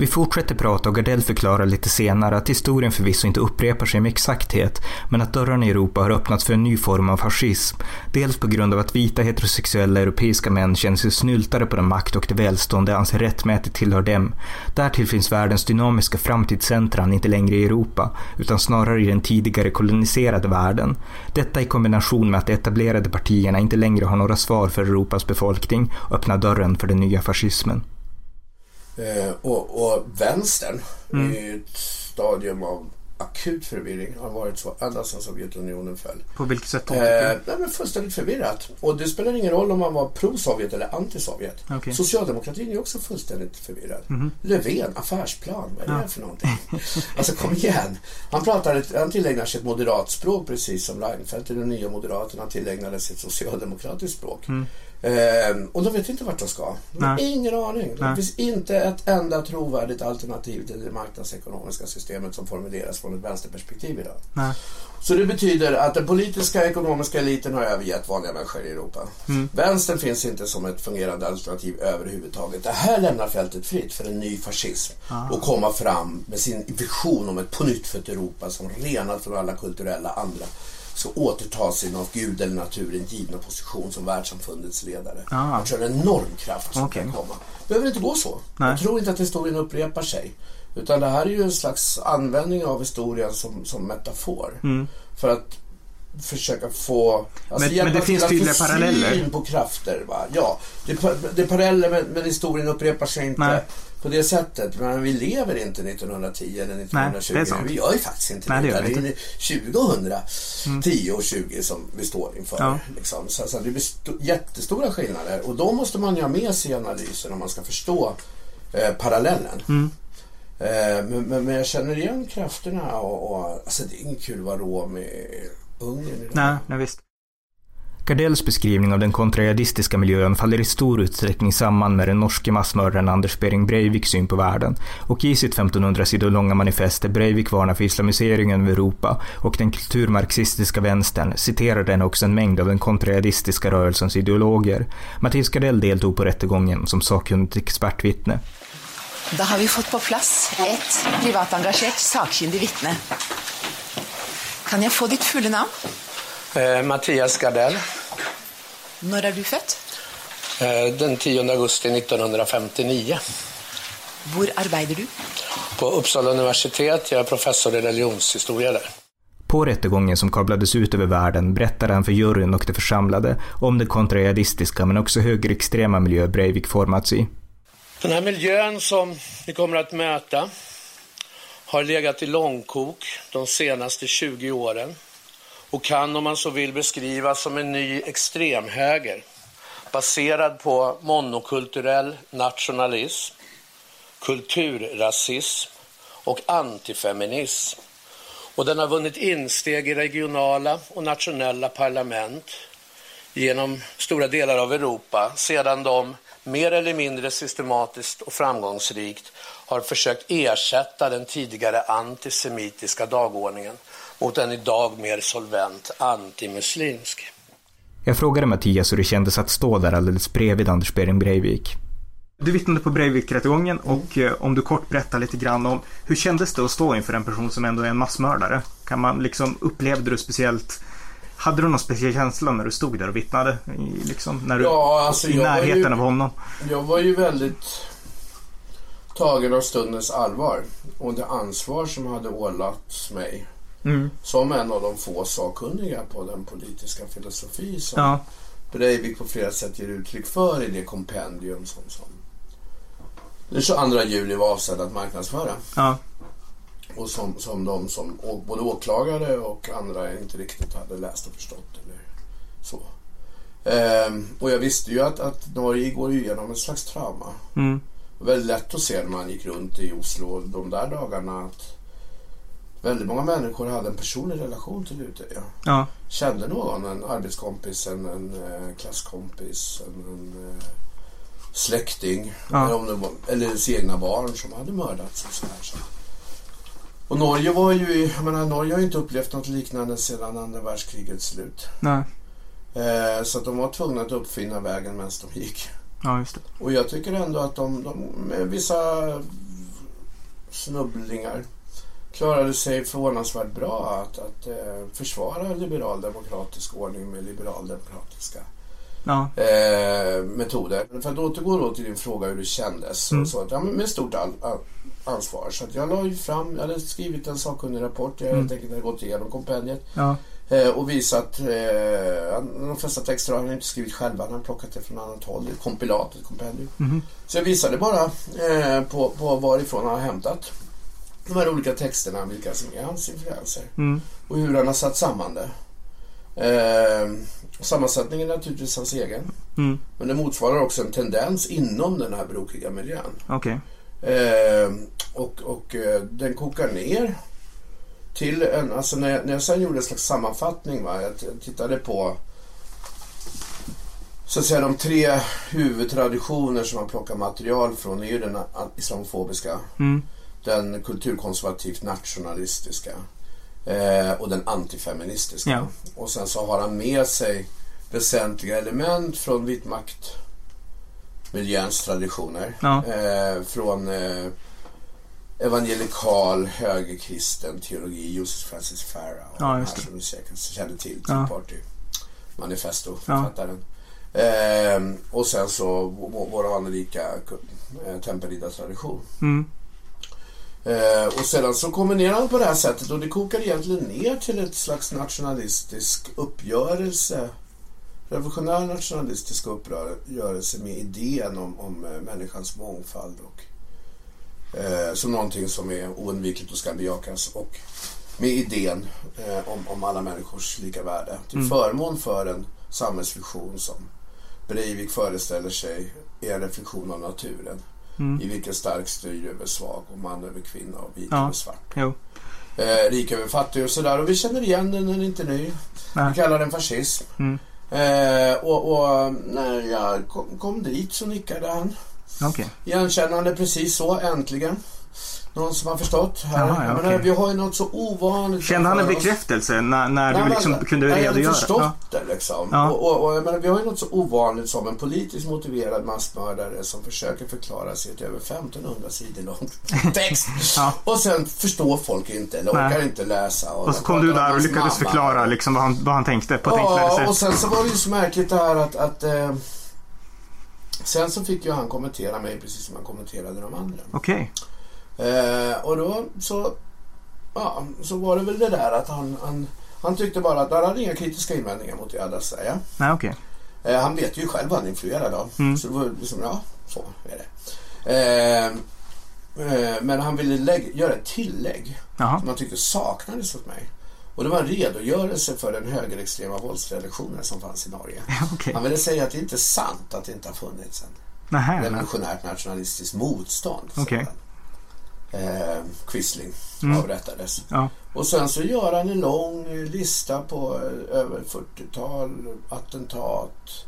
Vi fortsätter prata och Gardell förklarar lite senare att historien förvisso inte upprepar sig med exakthet, men att dörrarna i Europa har öppnats för en ny form av fascism. Dels på grund av att vita heterosexuella europeiska män känner sig snyltare på den makt och det välstånd de anser rättmätigt tillhör dem. Därtill finns världens dynamiska framtidscentran inte längre i Europa, utan snarare i den tidigare koloniserade världen. Detta i kombination med att de etablerade partierna inte längre har några svar för Europas befolkning öppnar dörren för den nya fascismen. Eh, och, och vänstern Mm. är ju ett stadium av akut förvirring. Har varit så ända sedan Sovjetunionen föll. På vilket sätt? Eh, nej, men fullständigt förvirrat. Och det spelar ingen roll om man var pro-Sovjet eller anti-Sovjet. Okay. Socialdemokratin är också fullständigt förvirrad. Mm -hmm. Löfven, affärsplan, vad är det ja. för någonting? alltså kom igen. Han, pratar han tillägnar sig ett moderat språk precis som Reinfeldt i de nya Moderaterna tillägnade sig ett socialdemokratiskt språk. Mm. Eh, och de vet inte vart de ska. De har ingen aning. Det finns inte ett enda trovärdigt alternativ till det marknadsekonomiska systemet som formuleras från ett vänsterperspektiv idag. Nej. Så det betyder att den politiska ekonomiska eliten har övergett vanliga människor i Europa. Mm. Vänstern finns inte som ett fungerande alternativ överhuvudtaget. Det här lämnar fältet fritt för en ny fascism Ah. och komma fram med sin vision om ett pånyttfött Europa som renat från alla kulturella andra så återta sin av Gud eller naturen givna position som världssamfundets ledare. Ah. Jag tror det är en enorm kraft som Okej. kan komma. Det behöver inte gå så. Nej. Jag tror inte att historien upprepar sig. Utan det här är ju en slags användning av historien som, som metafor. Mm. För att försöka få... Alltså Men- men det finns tydliga paralleller. på krafter. Va? Ja, det är, det är paralleller men, men historien upprepar sig inte Nej. På det sättet. Men vi lever inte 1910 eller 1920. det är sant. vi gör ju faktiskt inte Nej, det det. är 2010 och 20 som vi står inför. Ja. Liksom. Så, så det blir sto- jättestora skillnader. Och då måste man ju ha med sig i analysen om man ska förstå eh, parallellen. Mm. Eh, men, men, men jag känner igen krafterna och, och alltså det är inget kul att vara rå med Ungern idag. Nej, nej visst. Gardells beskrivning av den kontrajadistiska miljön faller i stor utsträckning samman med den norske massmördaren Anders Behring Breiviks syn på världen och i sitt 1500 sidor långa manifest där Breivik varnar för islamiseringen av Europa och den kulturmarxistiska vänstern citerar den också en mängd av den kontrajadistiska rörelsens ideologer. Mattias Gardell deltog på rättegången som sakkunnigt expertvittne. Då har vi fått på plats ett privat engagerat, sakkunnigt vittne. Kan jag få ditt fulla namn? Eh, Mattias Gardell. Når er du født? Eh, den 10 augusti 1959. Hvor arbeider du? På Uppsala universitet. Jag är professor i religionshistoria där. På rättegången som kablades ut över världen berättade han för juryn och de församlade om den kontrajihadistiska men också högerextrema miljö Breivik formats i. Den här miljön som vi kommer att möta har legat i långkok de senaste 20 åren och kan om man så vill beskrivas som en ny extremhöger baserad på monokulturell nationalism, kulturrasism och antifeminism. Och den har vunnit insteg i regionala och nationella parlament genom stora delar av Europa sedan de mer eller mindre systematiskt och framgångsrikt har försökt ersätta den tidigare antisemitiska dagordningen mot en idag mer solvent antimuslimsk. Jag frågade Mattias hur det kändes att stå där alldeles bredvid Anders Behring Breivik. Du vittnade på Breivik-rättegången och eh, om du kort berättar lite grann om hur kändes det att stå inför en person som ändå är en massmördare? Kan man liksom, upplevde du speciellt hade du någon speciell känsla när du stod där och vittnade? Liksom, när du, Ja, alltså, I närheten ju- av honom? Jag var ju väldigt tagen av stundens allvar och det ansvar som hade ålagts mig Mm. som en av de få sakkunniga på den politiska filosofi som Ja, Breivik på flera sätt ger uttryck för i det kompendium som, som den 22 juli var avsedd att marknadsföra. ja, Och som, som de som både åklagare och andra inte riktigt hade läst och förstått. Eller så. Ehm, och jag visste ju att, att Norge går igenom ett slags trauma. mm, Det var väldigt lätt att se när man gick runt i Oslo de där dagarna att väldigt många människor hade en personlig relation till Utøya. ja, Kände någon, en arbetskompis, en, en eh, klasskompis, en, en eh, släkting Ja. eller, om det var, eller ens egna barn som hade mördats. Och, så här, så. och Norge var ju, jag menar Norge har ju inte upplevt något liknande sedan andra världskrigets slut. nej, Eh, så att de var tvungna att uppfinna vägen medan de gick. ja, just det. Och jag tycker ändå att de, de med vissa snubblingar klarade sig förvånansvärt bra att, att eh, försvara liberal demokratisk ordning med liberal demokratiska Ja, eh, metoder. För att återgå då till din fråga hur det kändes. Mm. Så att, ja, med stort all, all, ansvar. Så att jag la ju fram, jag hade skrivit en sakkunnig rapport. Jag Mm. helt enkelt hade gått igenom kompendiet. ja, Eh, och visat, eh, de flesta texter har han inte skrivit själva, han har plockat det från annat håll, ett kompilat, ett kompendium. Mhm. Så jag visade bara eh, på, på varifrån han har hämtat de här olika texterna, vilka som är hans influenser. Mm. Och hur han har satt samman det. Eh, sammansättningen är naturligtvis hans egen. Mm. Men det motsvarar också en tendens inom den här brokiga miljön. Okej. Eh, och och eh, den kokar ner till en, alltså när jag, när jag sen gjorde en slags sammanfattning, va, jag tittade på så att säga de tre huvudtraditioner som man plockar material från är ju den islamofobiska, Mm. Den kulturkonservativt nationalistiska eh, och den antifeministiska. Ja. Och sen så har han med sig väsentliga element från vit makt miljöns traditioner. Ja. Eh, från eh, evangelikal högerkristen teologi, Joseph Francis Farah. Och Ja, här som du säkert känner till, Ja. Tea Party Manifesto, författaren. Eh, och sen så vår anrika eh, tempelriddartradition. Mm. Eh, och sedan så kombinerar han på det här sättet och det kokar egentligen ner till ett slags nationalistisk uppgörelse. Revolutionär nationalistisk uppgörelse med idén om, om eh, människans mångfald och eh, som någonting som är oundvikligt och ska bejakas och med idén eh, om, om alla människors lika värde till Mm. förmån för en samhällsfunktion som Breivik föreställer sig är en reflektion av naturen Mm. i vilken stark styr över svag och man över kvinna och vit Ja. över svart. Jo. Eh, rik över fattig och sådär. Och vi känner igen den, den är inte ny. Nej. Vi kallar den fascism. Mm. Eh, och, och när jag kom, kom dit så nickade han. Okej. Igenkännande precis så, äntligen. Någon som har förstått. Här. Jaha, ja, menar, vi har ju något så ovanligt Kände han en bekräftelse när, när Nej, du liksom men, kunde nej, Jag hade redogöra? förstått Ja. det liksom. Ja. Och, och, och jag menar, vi har ju något så ovanligt som en politiskt motiverad massmördare som försöker förklara sig ett över 1500 sidor långt text. Ja. Och sen förstår folk inte eller Nej. orkar inte läsa. Och så de kom du där och lyckades mamma. förklara liksom vad, han, vad han tänkte på ett enklare Ja, sätt. och sen så var det ju så märkligt det här att, att eh, Sen så fick ju han kommentera mig precis som han kommenterade de andra. Okej. Eh, och då så, ja, så var det väl det där att han, han, han tyckte bara att han hade inga kritiska invändningar mot det att säga. Nej, okej. Eh, han vet ju själv vad han är influerad av. Mm. Så det var liksom, ja, så är det. Eh, eh, men han ville lägg, göra ett tillägg Jaha. som han tyckte saknades hos mig. Och det var en redogörelse för den högerextrema våldsredaktionen som fanns i Norge. Okej. Han ville säga att det inte är sant att det inte har funnits en Nähä. revolutionärt nationalistiskt motstånd. Okej. Eh, Quisling Mm. avrättades. Ja. Och sen så gör han en lång lista på eh, över 40-tal attentat,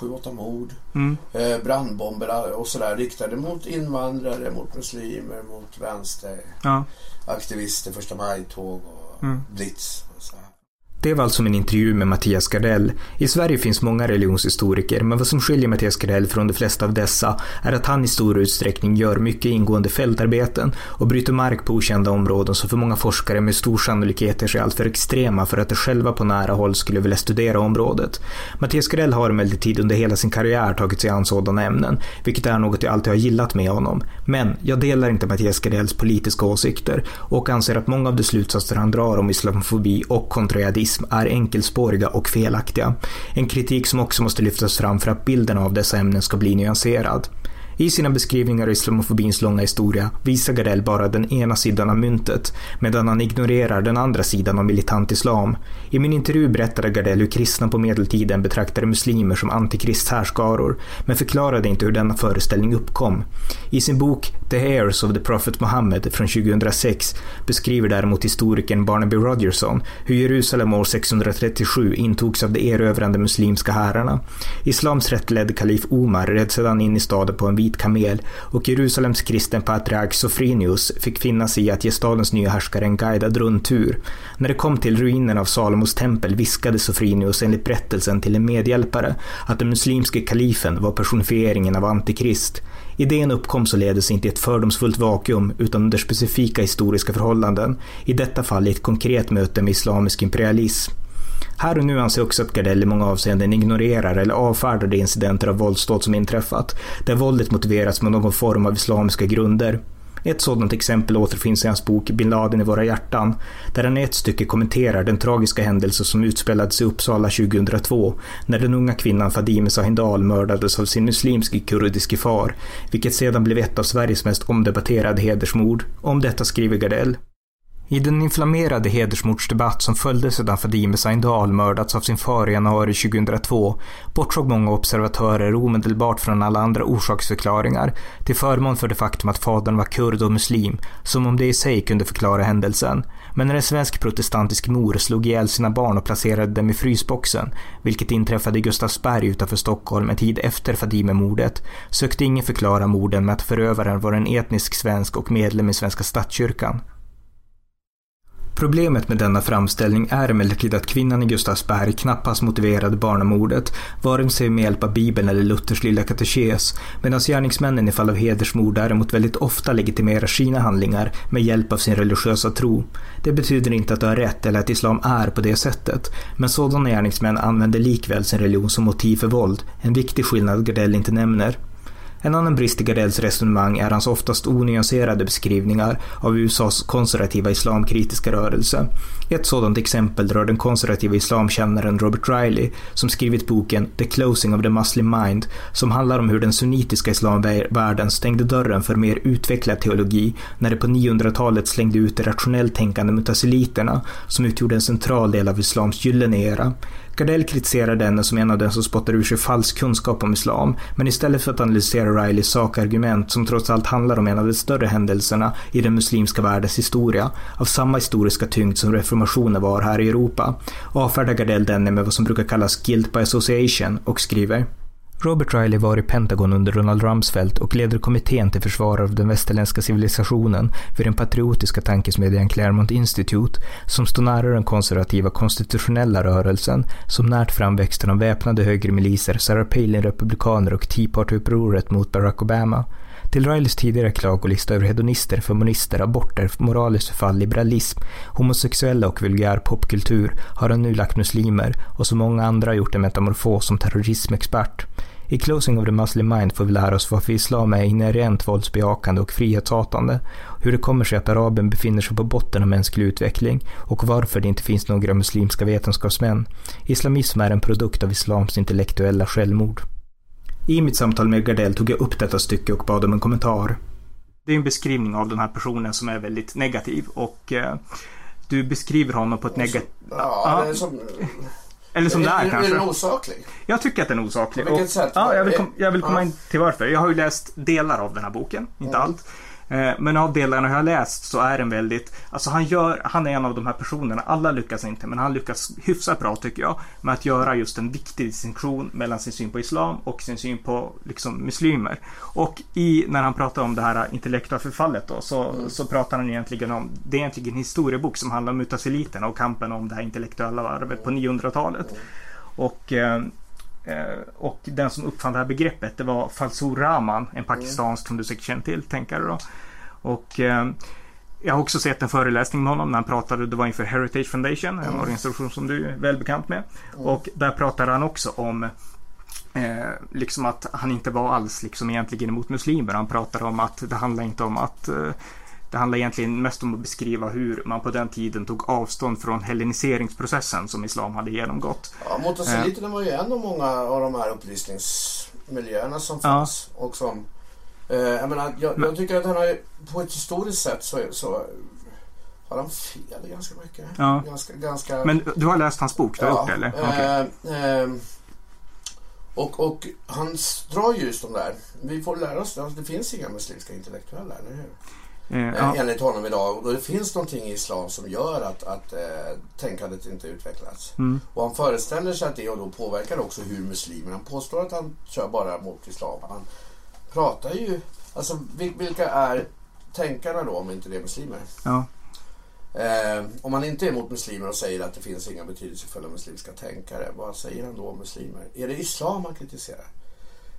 7-8 mord, Mm. eh, brandbomber och sådär riktade mot invandrare, mot muslimer, mot vänster, Ja. aktivister, första maj-tåg och Mm. blitz. Det var alltså min intervju med Mattias Gardell. I Sverige finns många religionshistoriker, men vad som skiljer Mattias Gardell från de flesta av dessa är att han i stor utsträckning gör mycket ingående fältarbeten och bryter mark på okända områden som för många forskare med stor sannolikhet är sig alltför extrema för att de själva på nära håll skulle vilja studera området. Mattias Gardell har emellertid under hela sin karriär tagit sig an sådana ämnen, vilket är något jag alltid har gillat med honom. Men jag delar inte Mattias Gardells politiska åsikter och anser att många av de slutsatser han drar om islamofobi och kontrajihadism är enkelspåriga och felaktiga. En kritik som också måste lyftas fram för att bilden av dessa ämnen ska bli nyanserad. I sina beskrivningar av islamofobins långa historia visar Gardell bara den ena sidan av myntet, medan han ignorerar den andra sidan av militant islam. I min intervju berättade Gardell hur kristna på medeltiden betraktade muslimer som antikristhärskaror, men förklarade inte hur denna föreställning uppkom. I sin bok The Heirs of the Prophet Muhammed från 2006 beskriver däremot historikern Barnaby Rogerson hur Jerusalem år 637 intogs av de erövrande muslimska härarna. Islams rättledde kalif Omar red sedan in i staden på en vit kamel och Jerusalems kristen patriark Sofrinius fick finna sig i att ge stadens nya härskare en guidad rundtur. När det kom till ruinen av Salomos tempel viskade Sofrinius enligt berättelsen till en medhjälpare att den muslimske kalifen var personifieringen av antikrist. Idén uppkom således inte i ett fördomsfullt vakuum utan under specifika historiska förhållanden, i detta fall i ett konkret möte med islamisk imperialism. Här och nu anser jag också att Gardell i många avseenden ignorerar eller avfärdar de incidenter av våldsdåd som inträffat, där våldet motiverats med någon form av islamiska grunder. Ett sådant exempel återfinns i hans bok Bin Laden i våra hjärtan, där han i ett stycke kommenterar den tragiska händelse som utspelades i Uppsala 2002, när den unga kvinnan Fadime Sahindal mördades av sin muslimske kurdiske far, vilket sedan blev ett av Sveriges mest omdebatterade hedersmord. Om detta skriver Gardell. I den inflammerade hedersmordsdebatt som följde sedan Fadime Sahindal mördats av sin far i januari 2002 bortsåg många observatörer omedelbart från alla andra orsaksförklaringar till förmån för det faktum att fadern var kurd och muslim, som om det i sig kunde förklara händelsen. Men när en svensk protestantisk mor slog ihjäl sina barn och placerade dem i frysboxen, vilket inträffade i Gustavsberg utanför Stockholm en tid efter Fadime-mordet, sökte ingen förklara morden med att förövaren var en etnisk svensk och medlem i Svenska statskyrkan. Problemet med denna framställning är emellertid att kvinnan i Gustavsberg knappast motiverade barnamordet, vare sig med hjälp av Bibeln eller Luthers lilla katekes, medan gärningsmännen i fall av hedersmord däremot väldigt ofta legitimerar sina handlingar med hjälp av sin religiösa tro. Det betyder inte att du har rätt eller att islam är på det sättet, men sådana gärningsmän använder likväl sin religion som motiv för våld, en viktig skillnad Gardell inte nämner. En annan brist i Gardells resonemang är hans oftast onyanserade beskrivningar av USAs konservativa islamkritiska rörelse. Ett sådant exempel rör den konservativa islamkännaren Robert Riley som skrivit boken The Closing of the Muslim Mind som handlar om hur den sunnitiska islamvärlden stängde dörren för mer utvecklad teologi när det på 900-talet slängde ut de rationellt tänkande mutasiliterna som utgjorde en central del av islams gyllene era. Gardell kritiserar denne som en av den som spottar ur sig falsk kunskap om islam, men istället för att analysera Rileys sakargument som trots allt handlar om en av de större händelserna i den muslimska världens historia, av samma historiska tyngd som reformationen var här i Europa, avfärdar Gardell denne med vad som brukar kallas guilt by association och skriver Robert Riley var i Pentagon under Donald Rumsfeld och leder kommittén till försvar av den västerländska civilisationen vid den patriotiska tankesmedjan Claremont Institute, som står nära den konservativa konstitutionella rörelsen, som närt framväxten av väpnade högermiliser, Sarah Palin-republikaner och Tea Party-upproret mot Barack Obama. Till Rileys tidigare klagolista över hedonister, feminister, aborter, moraliskt förfall, liberalism, homosexuella och vulgär popkultur har han nu lagt muslimer och så många andra gjort en metamorfos som terrorismexpert. I Closing of the Muslim Mind får vi lära oss varför islam är inherent våldsbejakande och frihetshatande, hur det kommer sig att araben befinner sig på botten av mänsklig utveckling och varför det inte finns några muslimska vetenskapsmän. Islamism är en produkt av islams intellektuella självmord. I mitt samtal med Gardell tog jag upp detta stycke och bad om en kommentar. Det är en beskrivning av den här personen som är väldigt negativ och eh, du beskriver honom på ett negativt... Ja, det är som... Eller som det är, är, kanske. Är den osaklig? Jag tycker att den är osaklig. På vilket och, sätt? Ja, jag vill, kom, jag vill komma Ja. in till varför. Jag har ju läst delar av den här boken, inte allt. Eh, Men av delarna jag har läst så är den väldigt, alltså han gör, han är en av de här personerna, alla lyckas inte, men han lyckas hyfsat bra tycker jag, med att göra just en viktig distinktion mellan sin syn på islam och sin syn på liksom muslimer. Och i, när han pratar om det här intellektuella förfallet då, så, så pratar han egentligen om, det är egentligen en historiebok som handlar om mutasiliterna och kampen om det här intellektuella varvet på 900-talet. Och eh, Eh, Och den som uppfann det här begreppet det var Falsur Rahman, en pakistansk som du säkert känner till, tänkare då. Och eh, jag har också sett en föreläsning med honom när han pratade, det var inför Heritage Foundation, en organisation som du är väl bekant med. Och där pratade han också om eh, liksom att han inte var alls liksom egentligen emot muslimer. Han pratade om att det handlar inte om att eh, det handlar egentligen mest om att beskriva hur man på den tiden tog avstånd från helleniseringsprocessen som islam hade genomgått. Ja, Motasaliterna var ju en av många av de här upplysningsmiljöerna som Ja. fanns. Och som, eh, jag, menar, jag, jag tycker att han har på ett historiskt sätt så, så har han fel ganska mycket. Ja. Ganska, ganska, Men du har läst hans bok? Du har gjort eller? Okej. eh, eh, och, och han drar ju just de där. Vi får lära oss det. Det finns inga muslimska intellektuella, eller hur? Eh, ja. Enligt honom idag. Och det finns någonting i islam som gör att, att eh, tänkandet inte utvecklats. Mm. Och han föreställer sig att det och då påverkar också hur muslimer. Han påstår att han kör bara mot islam. Han pratar ju... Alltså vil- vilka är tänkarna då om inte det är muslimer? Ja. Eh, om man inte är emot muslimer och säger att det finns inga betydelsefulla muslimska tänkare, vad säger han då om muslimer? Är det islam han kritiserar?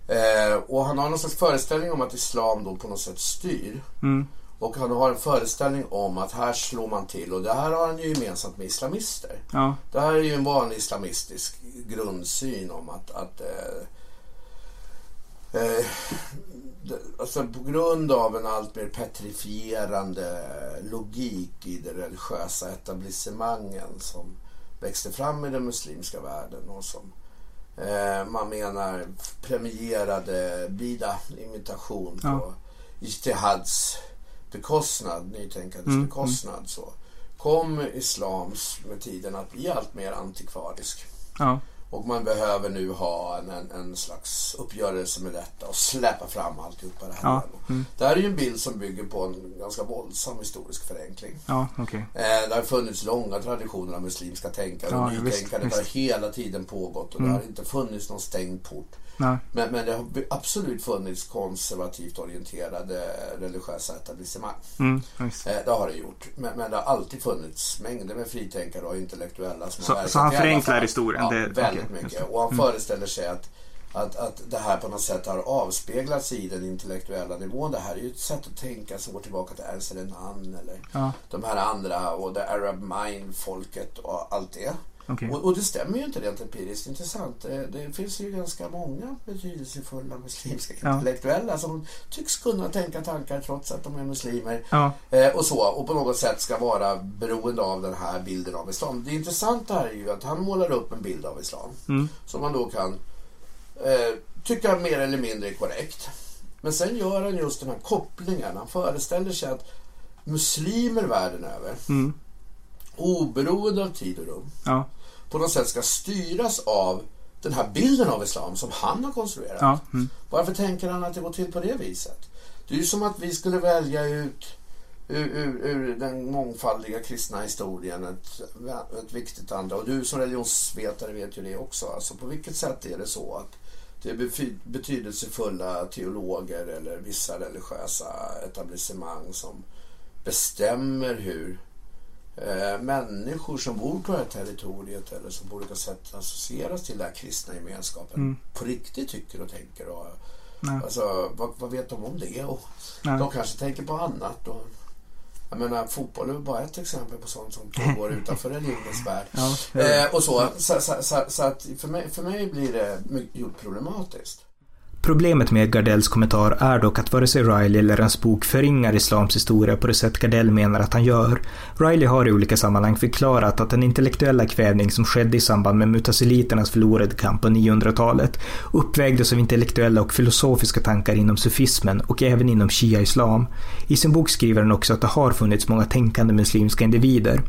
Eh, och han har någon slags föreställning om att islam då på något sätt styr. Mm. Och han har en föreställning om att här slår man till och det här har han ju gemensamt med islamister. Ja. Det här är ju en vanlig islamistisk grundsyn om att, att eh, eh, alltså på grund av en allt mer petrifierande logik i de religiösa etablissemangen som växte fram i den muslimska världen och som eh, man menar premierade bida imitation på ja. Ijtihads bekostnad, nytänkandets mm, bekostnad. Mm. Så kom islams med tiden att bli allt mer antikvarisk. Ja. Och man behöver nu ha en, en, en, slags uppgörelse med detta och släppa fram alltihopa det här. Ja. Mm. Det här är ju en bild som bygger på en ganska våldsam historisk förenkling. Ja, okay. eh, det har funnits långa traditioner av muslimska tänkare ja, och nytänkandet har hela tiden pågått och mm. det har inte funnits någon stängd port. Men, men det har absolut funnits konservativt orienterade religiösa etablissemang. Mm, eh, det har det gjort. Men, men, det har alltid funnits mängder med fritänkare och intellektuella som så, har Så han förenklar historien? Ja, det, väldigt okay, mycket. Och han mm. föreställer sig att att, att det här på något sätt har avspeglats i den intellektuella nivån. Det här är ju ett sätt att tänka som går tillbaka till Ernst Renan eller ja. de här andra och the Arab mind-folket och allt det. Okay. Och, och, det stämmer ju inte rent empiriskt intressant. Det, det finns ju ganska många betydelsefulla muslimska ja. intellektuella som tycks kunna tänka tankar trots att de är muslimer. Ja. Eh, och så. Och på något sätt ska vara beroende av den här bilden av islam. Det intressanta är ju att han målar upp en bild av islam. Mm. Som man då kan eh, tycka mer eller mindre är korrekt. Men sen gör han just den här kopplingen. Han föreställer sig att muslimer världen över mm oberoende av tid och rum ja. På något sätt ska styras av den här bilden av islam som han har konstruerat. Ja. Mm. Varför tänker han att det går till på det viset? Det är ju som att vi skulle välja ut ur, ur, ur den mångfaldiga kristna historien ett, ett viktigt andra. Och du som religionsvetare vet ju det också. Alltså på vilket sätt är det så att det är betydelsefulla teologer eller vissa religiösa etablissemang som bestämmer hur eh, människor som bor på det här territoriet eller som på olika sätt associeras till den här kristna gemenskapen mm. på riktigt tycker och tänker. Och, alltså, vad, vad, vet de om det? Och de kanske tänker på annat. Och, jag menar, fotboll är bara ett exempel på sånt som pågår utanför religionens värld. Ja, eh, och så, så, så, så, så, att för mig, för mig blir det mycket problematiskt. Problemet med Gardells kommentar är dock att vare sig Riley eller hans bok förringar islams historia på det sätt Gardell menar att han gör. Riley har i olika sammanhang förklarat att den intellektuella kvävning som skedde i samband med mutasiliternas förlorade kamp på 900-talet uppvägdes av intellektuella och filosofiska tankar inom sufismen och även inom shia-islam. I sin bok skriver han också att det har funnits många tänkande muslimska individer.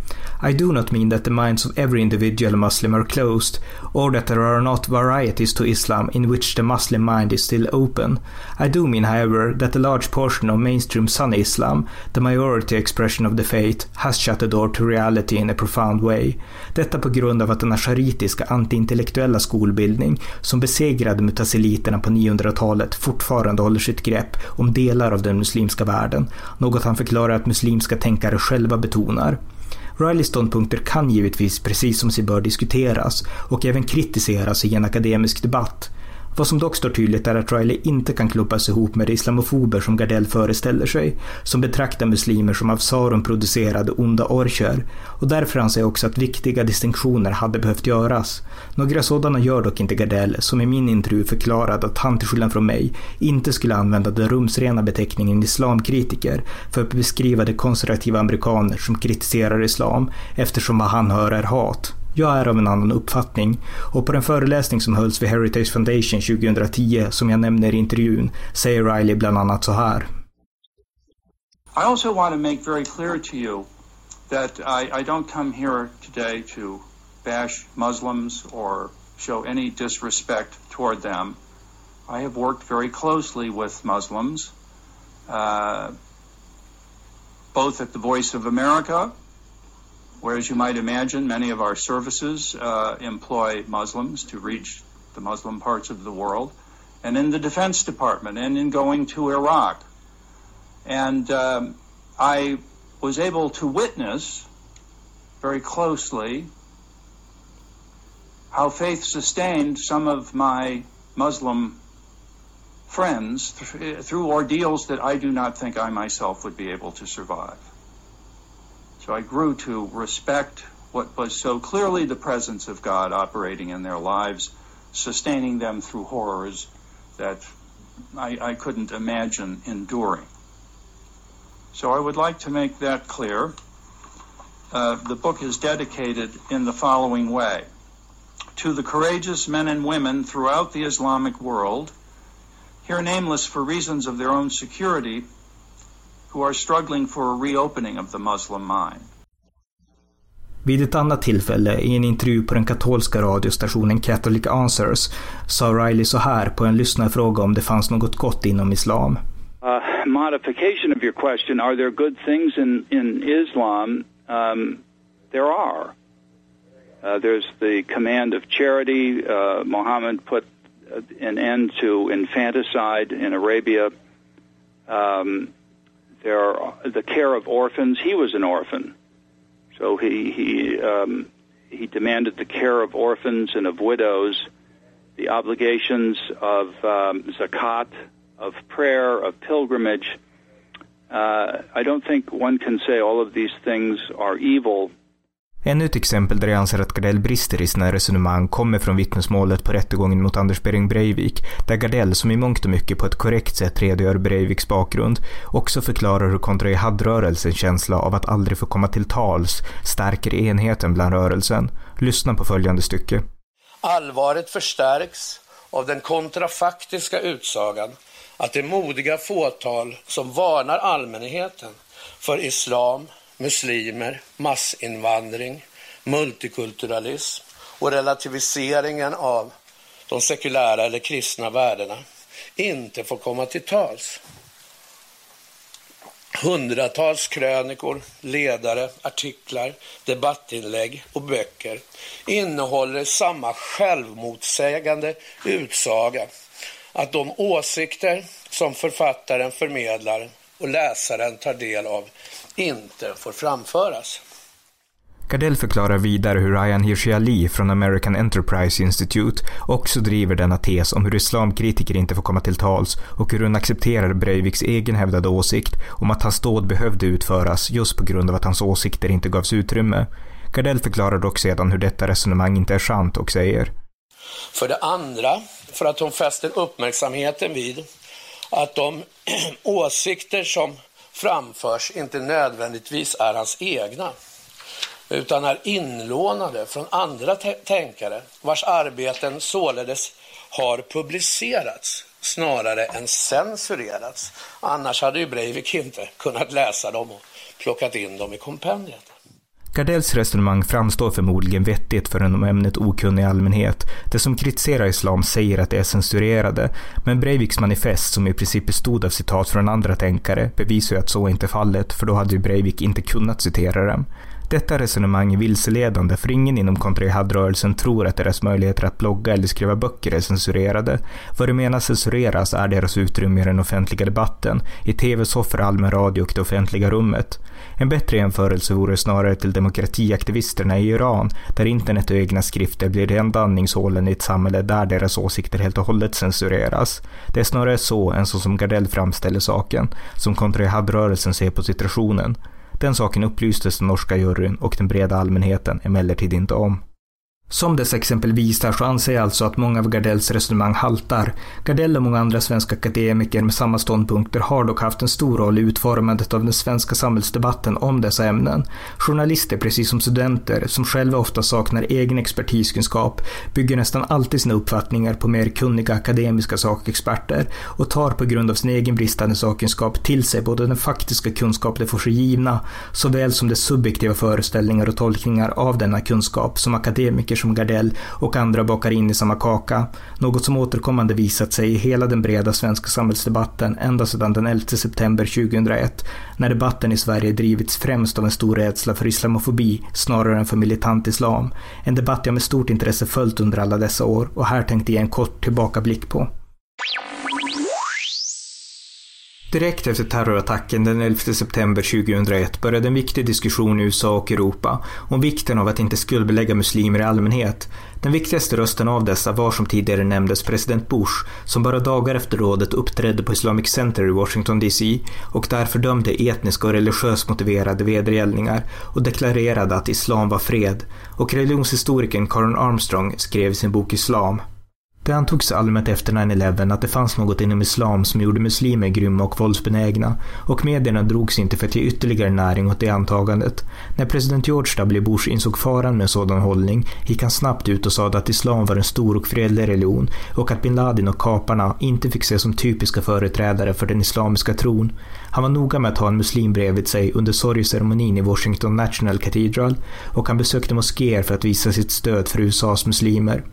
I do not mean that the minds of every individual Muslim are closed, or that there are not varieties to Islam in which the Muslim mind is still open. I do mean, however, that a large portion of mainstream Sunni Islam, the majority expression of the faith, has shut the door to reality in a profound way. Detta på grund av att den asharitiska antiintellektuella skolbildning som besegrade mutasiliterna på 900-talet fortfarande håller sitt grepp om delar av den muslimska världen, något han förklarar att muslimska tänkare själva betonar. Rileys ståndpunkter kan givetvis, precis som sig bör, diskuteras och även kritiseras i en akademisk debatt. Vad som dock står tydligt är att Riley inte kan klumpas ihop med de islamofober som Gardell föreställer sig, som betraktar muslimer som av Sauron producerade onda orcher, och därför anser jag också att viktiga distinktioner hade behövt göras. Några sådana gör dock inte Gardell, som i min intervju förklarade att han till skillnad från mig inte skulle använda den rumsrena beteckningen islamkritiker för att beskriva de konservativa amerikaner som kritiserar islam, eftersom vad han hör är hat. Jag är av en annan uppfattning och på den föreläsning som hölls vid Heritage Foundation 2010 som jag nämner i intervjun säger Riley bland annat så här. I also want to make very clear to you that I, I don't come here today to bash Muslims or show any disrespect toward them. I have worked very closely with Muslims, uh, both at the Voice of America where, as you might imagine, many of our services uh, employ Muslims to reach the Muslim parts of the world, and in the Defense Department, and in going to Iraq. And um, I was able to witness very closely how faith sustained some of my Muslim friends th- through ordeals that I do not think I myself would be able to survive. So I grew to respect what was so clearly the presence of God operating in their lives, sustaining them through horrors that I, I couldn't imagine enduring. So I would like to make that clear. Uh, the book is dedicated in the following way to the courageous men and women throughout the Islamic world, here nameless for reasons of their own security, who are struggling for a reopening of the Muslim mind. Vid ett annat tillfälle i en intervju på den katolska radiostationen Catholic Answers sa Riley så här på en lyssnarfråga om det fanns något gott inom islam. Uh, modification of your question, are there good things in, in Islam? Um, there are. Uh, there's the command of charity. Uh, Muhammad put an end to infanticide in Arabia. Um, there are the care of orphans. He was an orphan, so he he um, he demanded the care of orphans and of widows, the obligations of um, zakat, of prayer, of pilgrimage. Uh, I don't think one can say all of these things are evil. Ännu ett exempel där jag anser att Gardell brister i sina resonemang kommer från vittnesmålet på rättegången mot Anders Behring Breivik, där Gardell, som i mångt och mycket på ett korrekt sätt redogör Breiviks bakgrund, också förklarar hur kontra jihad-rörelsens känsla av att aldrig få komma till tals stärker enheten bland rörelsen. Lyssna på följande stycke. Allvaret förstärks av den kontrafaktiska utsagan att det modiga fåtal som varnar allmänheten för islam, muslimer, massinvandring, multikulturalism och relativiseringen av de sekulära eller kristna värdena inte får komma till tals. Hundratals krönikor, ledare, artiklar, debattinlägg och böcker innehåller samma självmotsägande utsaga att de åsikter som författaren förmedlar och läsaren tar del av inte får framföras. Gardell förklarar vidare hur Ryan Hirsi Ali från American Enterprise Institute också driver denna tes om hur islamkritiker inte får komma till tals och hur hon accepterar Breiviks egen hävdade åsikt om att hans dåd behövde utföras just på grund av att hans åsikter inte gavs utrymme. Gardell förklarar dock sedan hur detta resonemang inte är sant och säger För det andra, för att hon fäster uppmärksamheten vid att de åsikter som framförs inte nödvändigtvis är hans egna utan är inlånade från andra tänkare vars arbeten således har publicerats snarare än censurerats. Annars hade ju Breivik inte kunnat läsa dem och plockat in dem i kompendiet. Gardells resonemang framstår förmodligen vettigt för en om ämnet okunnig allmänhet. Det som kritiserar islam säger att det är censurerade, men Breiviks manifest, som i princip bestod av citat från andra tänkare, bevisar ju att så inte är fallet, för då hade ju Breivik inte kunnat citera dem. Detta resonemang är vilseledande för ingen inom kontra-jihad-rörelsen tror att deras möjligheter att blogga eller skriva böcker är censurerade. Vad de menar censureras är deras utrymme i den offentliga debatten, i tv-soffor, allmän radio och det offentliga rummet. En bättre jämförelse vore snarare till demokratiaktivisterna i Iran, där internet och egna skrifter blir de enda andningshålen i ett samhälle där deras åsikter helt och hållet censureras. Det är snarare så än så som Gardell framställer saken, som kontra-jihad-rörelsen ser på situationen. Den saken upplystes den norska juryn och den breda allmänheten emellertid inte om. Som dessa exempel visar så anser jag alltså att många av Gardells resonemang haltar. Gardell och många andra svenska akademiker med samma ståndpunkter har dock haft en stor roll i utformandet av den svenska samhällsdebatten om dessa ämnen. Journalister, precis som studenter, som själva ofta saknar egen expertiskunskap, bygger nästan alltid sina uppfattningar på mer kunniga akademiska sakexperter och tar på grund av sin egen bristande sakkunskap till sig både den faktiska kunskap de får sig givna, såväl som de subjektiva föreställningar och tolkningar av denna kunskap som akademiker som Gardell och andra bakar in i samma kaka. Något som återkommande visat sig i hela den breda svenska samhällsdebatten ända sedan den 11 september 2001, när debatten i Sverige drivits främst av en stor rädsla för islamofobi snarare än för militant islam. En debatt jag med stort intresse följt under alla dessa år och här tänkte ge en kort tillbakablick på. Direkt efter terrorattacken den 11 september 2001 började en viktig diskussion i USA och Europa om vikten av att inte skuldbelägga muslimer i allmänhet. Den viktigaste rösten av dessa var som tidigare nämndes president Bush, som bara dagar efter rådet uppträdde på Islamic Center i Washington DC och där fördömde etniska och religiöst motiverade vedergällningar och deklarerade att islam var fred. Och religionshistorikern Karen Armstrong skrev i sin bok Islam det antogs allmänt efter 9-11 att det fanns något inom islam som gjorde muslimer grymma och våldsbenägna och medierna drogs inte för att ge ytterligare näring åt det antagandet. När president George W. Bush insåg faran med en sådan hållning gick han snabbt ut och sade att islam var en stor och fredlig religion och att bin Laden och kaparna inte fick ses som typiska företrädare för den islamiska tron. Han var noga med att ha en muslim bredvid sig under sorgceremonin i Washington National Cathedral och han besökte moskéer för att visa sitt stöd för USAs muslimer.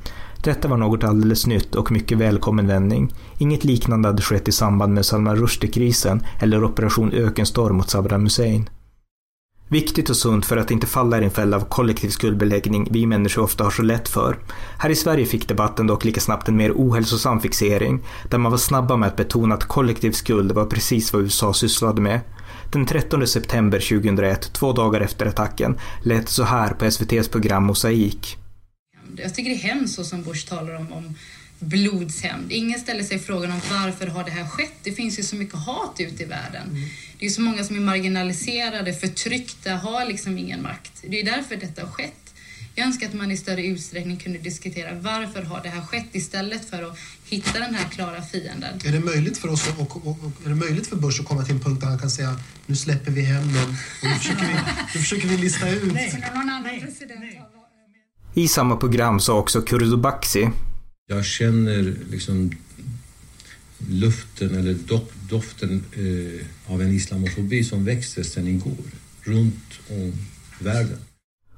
Detta var något alldeles nytt och mycket välkommen vändning. Inget liknande hade skett i samband med Salman Rushdie-krisen eller Operation Ökenstorm mot Saddam Hussein. Viktigt och sunt för att inte falla i en fälla av kollektiv skuldbeläggning vi människor ofta har så lätt för. Här i Sverige fick debatten dock lika snabbt en mer ohälsosam fixering, där man var snabba med att betona att kollektiv skuld var precis vad USA sysslade med. Den 13 september 2001, två dagar efter attacken, lät det så här på SVTs program Mosaik. Jag tycker det är hemskt så som Bush talar om, om blodshämnd. Ingen ställer sig frågan om varför har det här skett? Det finns ju så mycket hat ute i världen. Mm. Det är så många som är marginaliserade, förtryckta, har liksom ingen makt. Det är därför detta har skett. Jag önskar att man i större utsträckning kunde diskutera varför har det här skett istället för att hitta den här klara fienden. Är det möjligt för oss och, och, och, är det möjligt för Bush att komma till en punkt där han kan säga nu släpper vi hem dem och nu försöker vi, nu försöker vi lista ut. Nej, någon annan president i samma program sa också Kurdubaxi. Jag känner liksom luften eller doften eh, av en islamofobi som växer sedan igår runt om världen.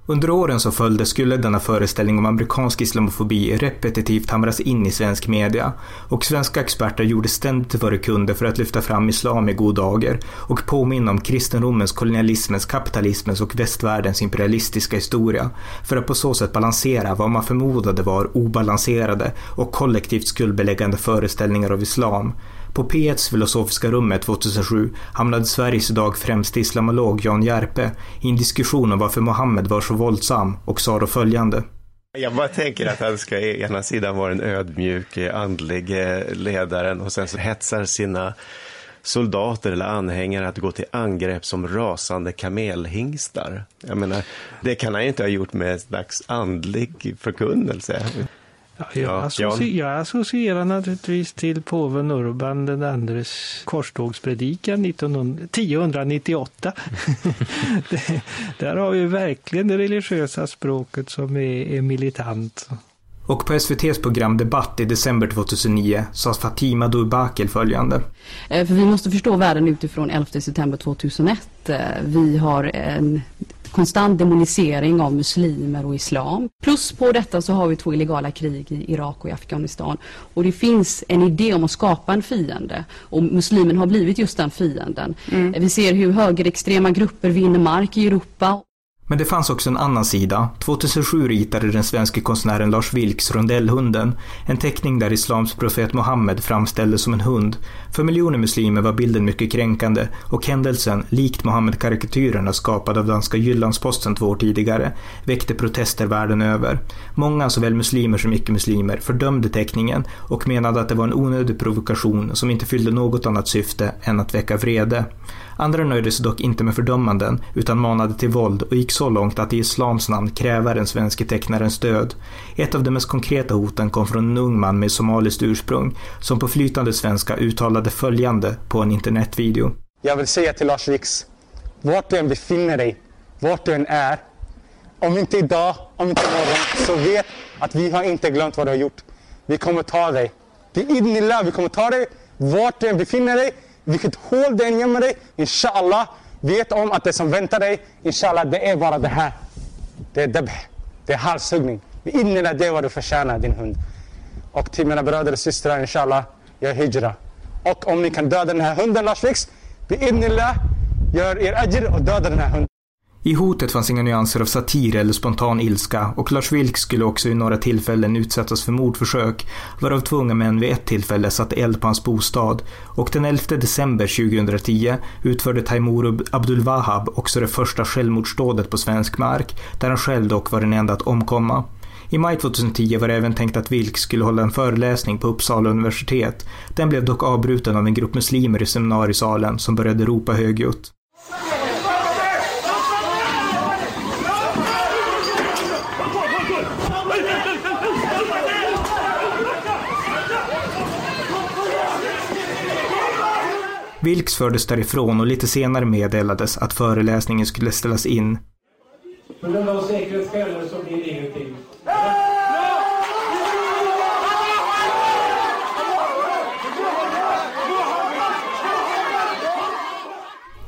Under åren som följde skulle denna föreställning om amerikansk islamofobi repetitivt hamras in i svensk media och svenska experter gjorde ständigt vad de kunde för att lyfta fram islam i god dager och påminna om kristendomens, kolonialismens, kapitalismens och västvärldens imperialistiska historia för att på så sätt balansera vad man förmodade var obalanserade och kollektivt skuldbeläggande föreställningar av islam. På P1s filosofiska rummet 2007 hamnade Sveriges idag främste islamolog Jan Järpe i en diskussion om varför Mohammed var så våldsam och sa då följande. Jag bara tänker att han ska ena sidan vara den ödmjuke, eh, andlige eh, ledaren och sen så hetsar sina soldater eller anhängare att gå till angrepp som rasande kamelhingstar. Jag menar, det kan han ju inte ha gjort med en slags andlig förkunnelse. Ja, jag, associ jag associerar naturligtvis till påven Urban den andres korstågspredikan 1098. det, där har vi verkligen det religiösa språket som är, är militant. Och på SVTs program Debatt i december 2009 sa Fatima Durbakel följande. Eh, för vi måste förstå världen utifrån 11 september 2001. Eh, vi har en konstant demonisering av muslimer och islam. Plus på detta så har vi två illegala krig i Irak och i Afghanistan. Och det finns en idé om att skapa en fiende. Och muslimen har blivit just den fienden. Mm. Vi ser hur högerextrema grupper vinner mark i Europa. Men det fanns också en annan sida. 2007 ritade den svenska konstnären Lars Vilks Rondellhunden, en teckning där islams profet Mohammed framställdes som en hund. För miljoner muslimer var bilden mycket kränkande och händelsen, likt Mohammed-karikatyrerna skapad av danska Jyllandsposten två år tidigare, väckte protester världen över. Många, såväl muslimer som icke-muslimer, fördömde teckningen och menade att det var en onödig provokation som inte fyllde något annat syfte än att väcka vrede. Andra nöjde sig dock inte med fördömanden utan manade till våld och gick så långt att i islams namn kräva den svenske tecknarens död. Ett av de mest konkreta hoten kom från en ung man med somaliskt ursprung som på flytande svenska uttalade följande på en internetvideo. Jag vill säga till Lars Vilks, vart du än befinner dig, vart du än är, om inte idag, om inte imorgon, så vet att vi har inte glömt vad du har gjort. Vi kommer ta dig. Biidnillah, vi kommer ta dig vart du än befinner dig vilket hål du än gömmer dig, inshallah, vet om att det som väntar dig, inshallah, det är bara det här. Det är debh, det är halshuggning. Innela, det är vad du förtjänar, din hund. Och till mina bröder och systrar, inshallah, gör hijra. Och om ni kan döda den här hunden, Lars Vilks, bi'idnillah, gör er ajr och döda den här hunden. I hotet fanns inga nyanser av satir eller spontan ilska och Lars Vilks skulle också i några tillfällen utsättas för mordförsök, varav två unga män vid ett tillfälle satte eld på hans bostad. Och den 11 december 2010 utförde Taimur Abdulwahab också det första självmordsdådet på svensk mark, där han själv dock var den enda att omkomma. I maj 2010 var det även tänkt att Wilk skulle hålla en föreläsning på Uppsala universitet. Den blev dock avbruten av en grupp muslimer i seminariesalen som började ropa högljutt. Wilks fördes därifrån och lite senare meddelades att föreläsningen skulle ställas in. På grund av säkerhetsskäl så blir det ingenting.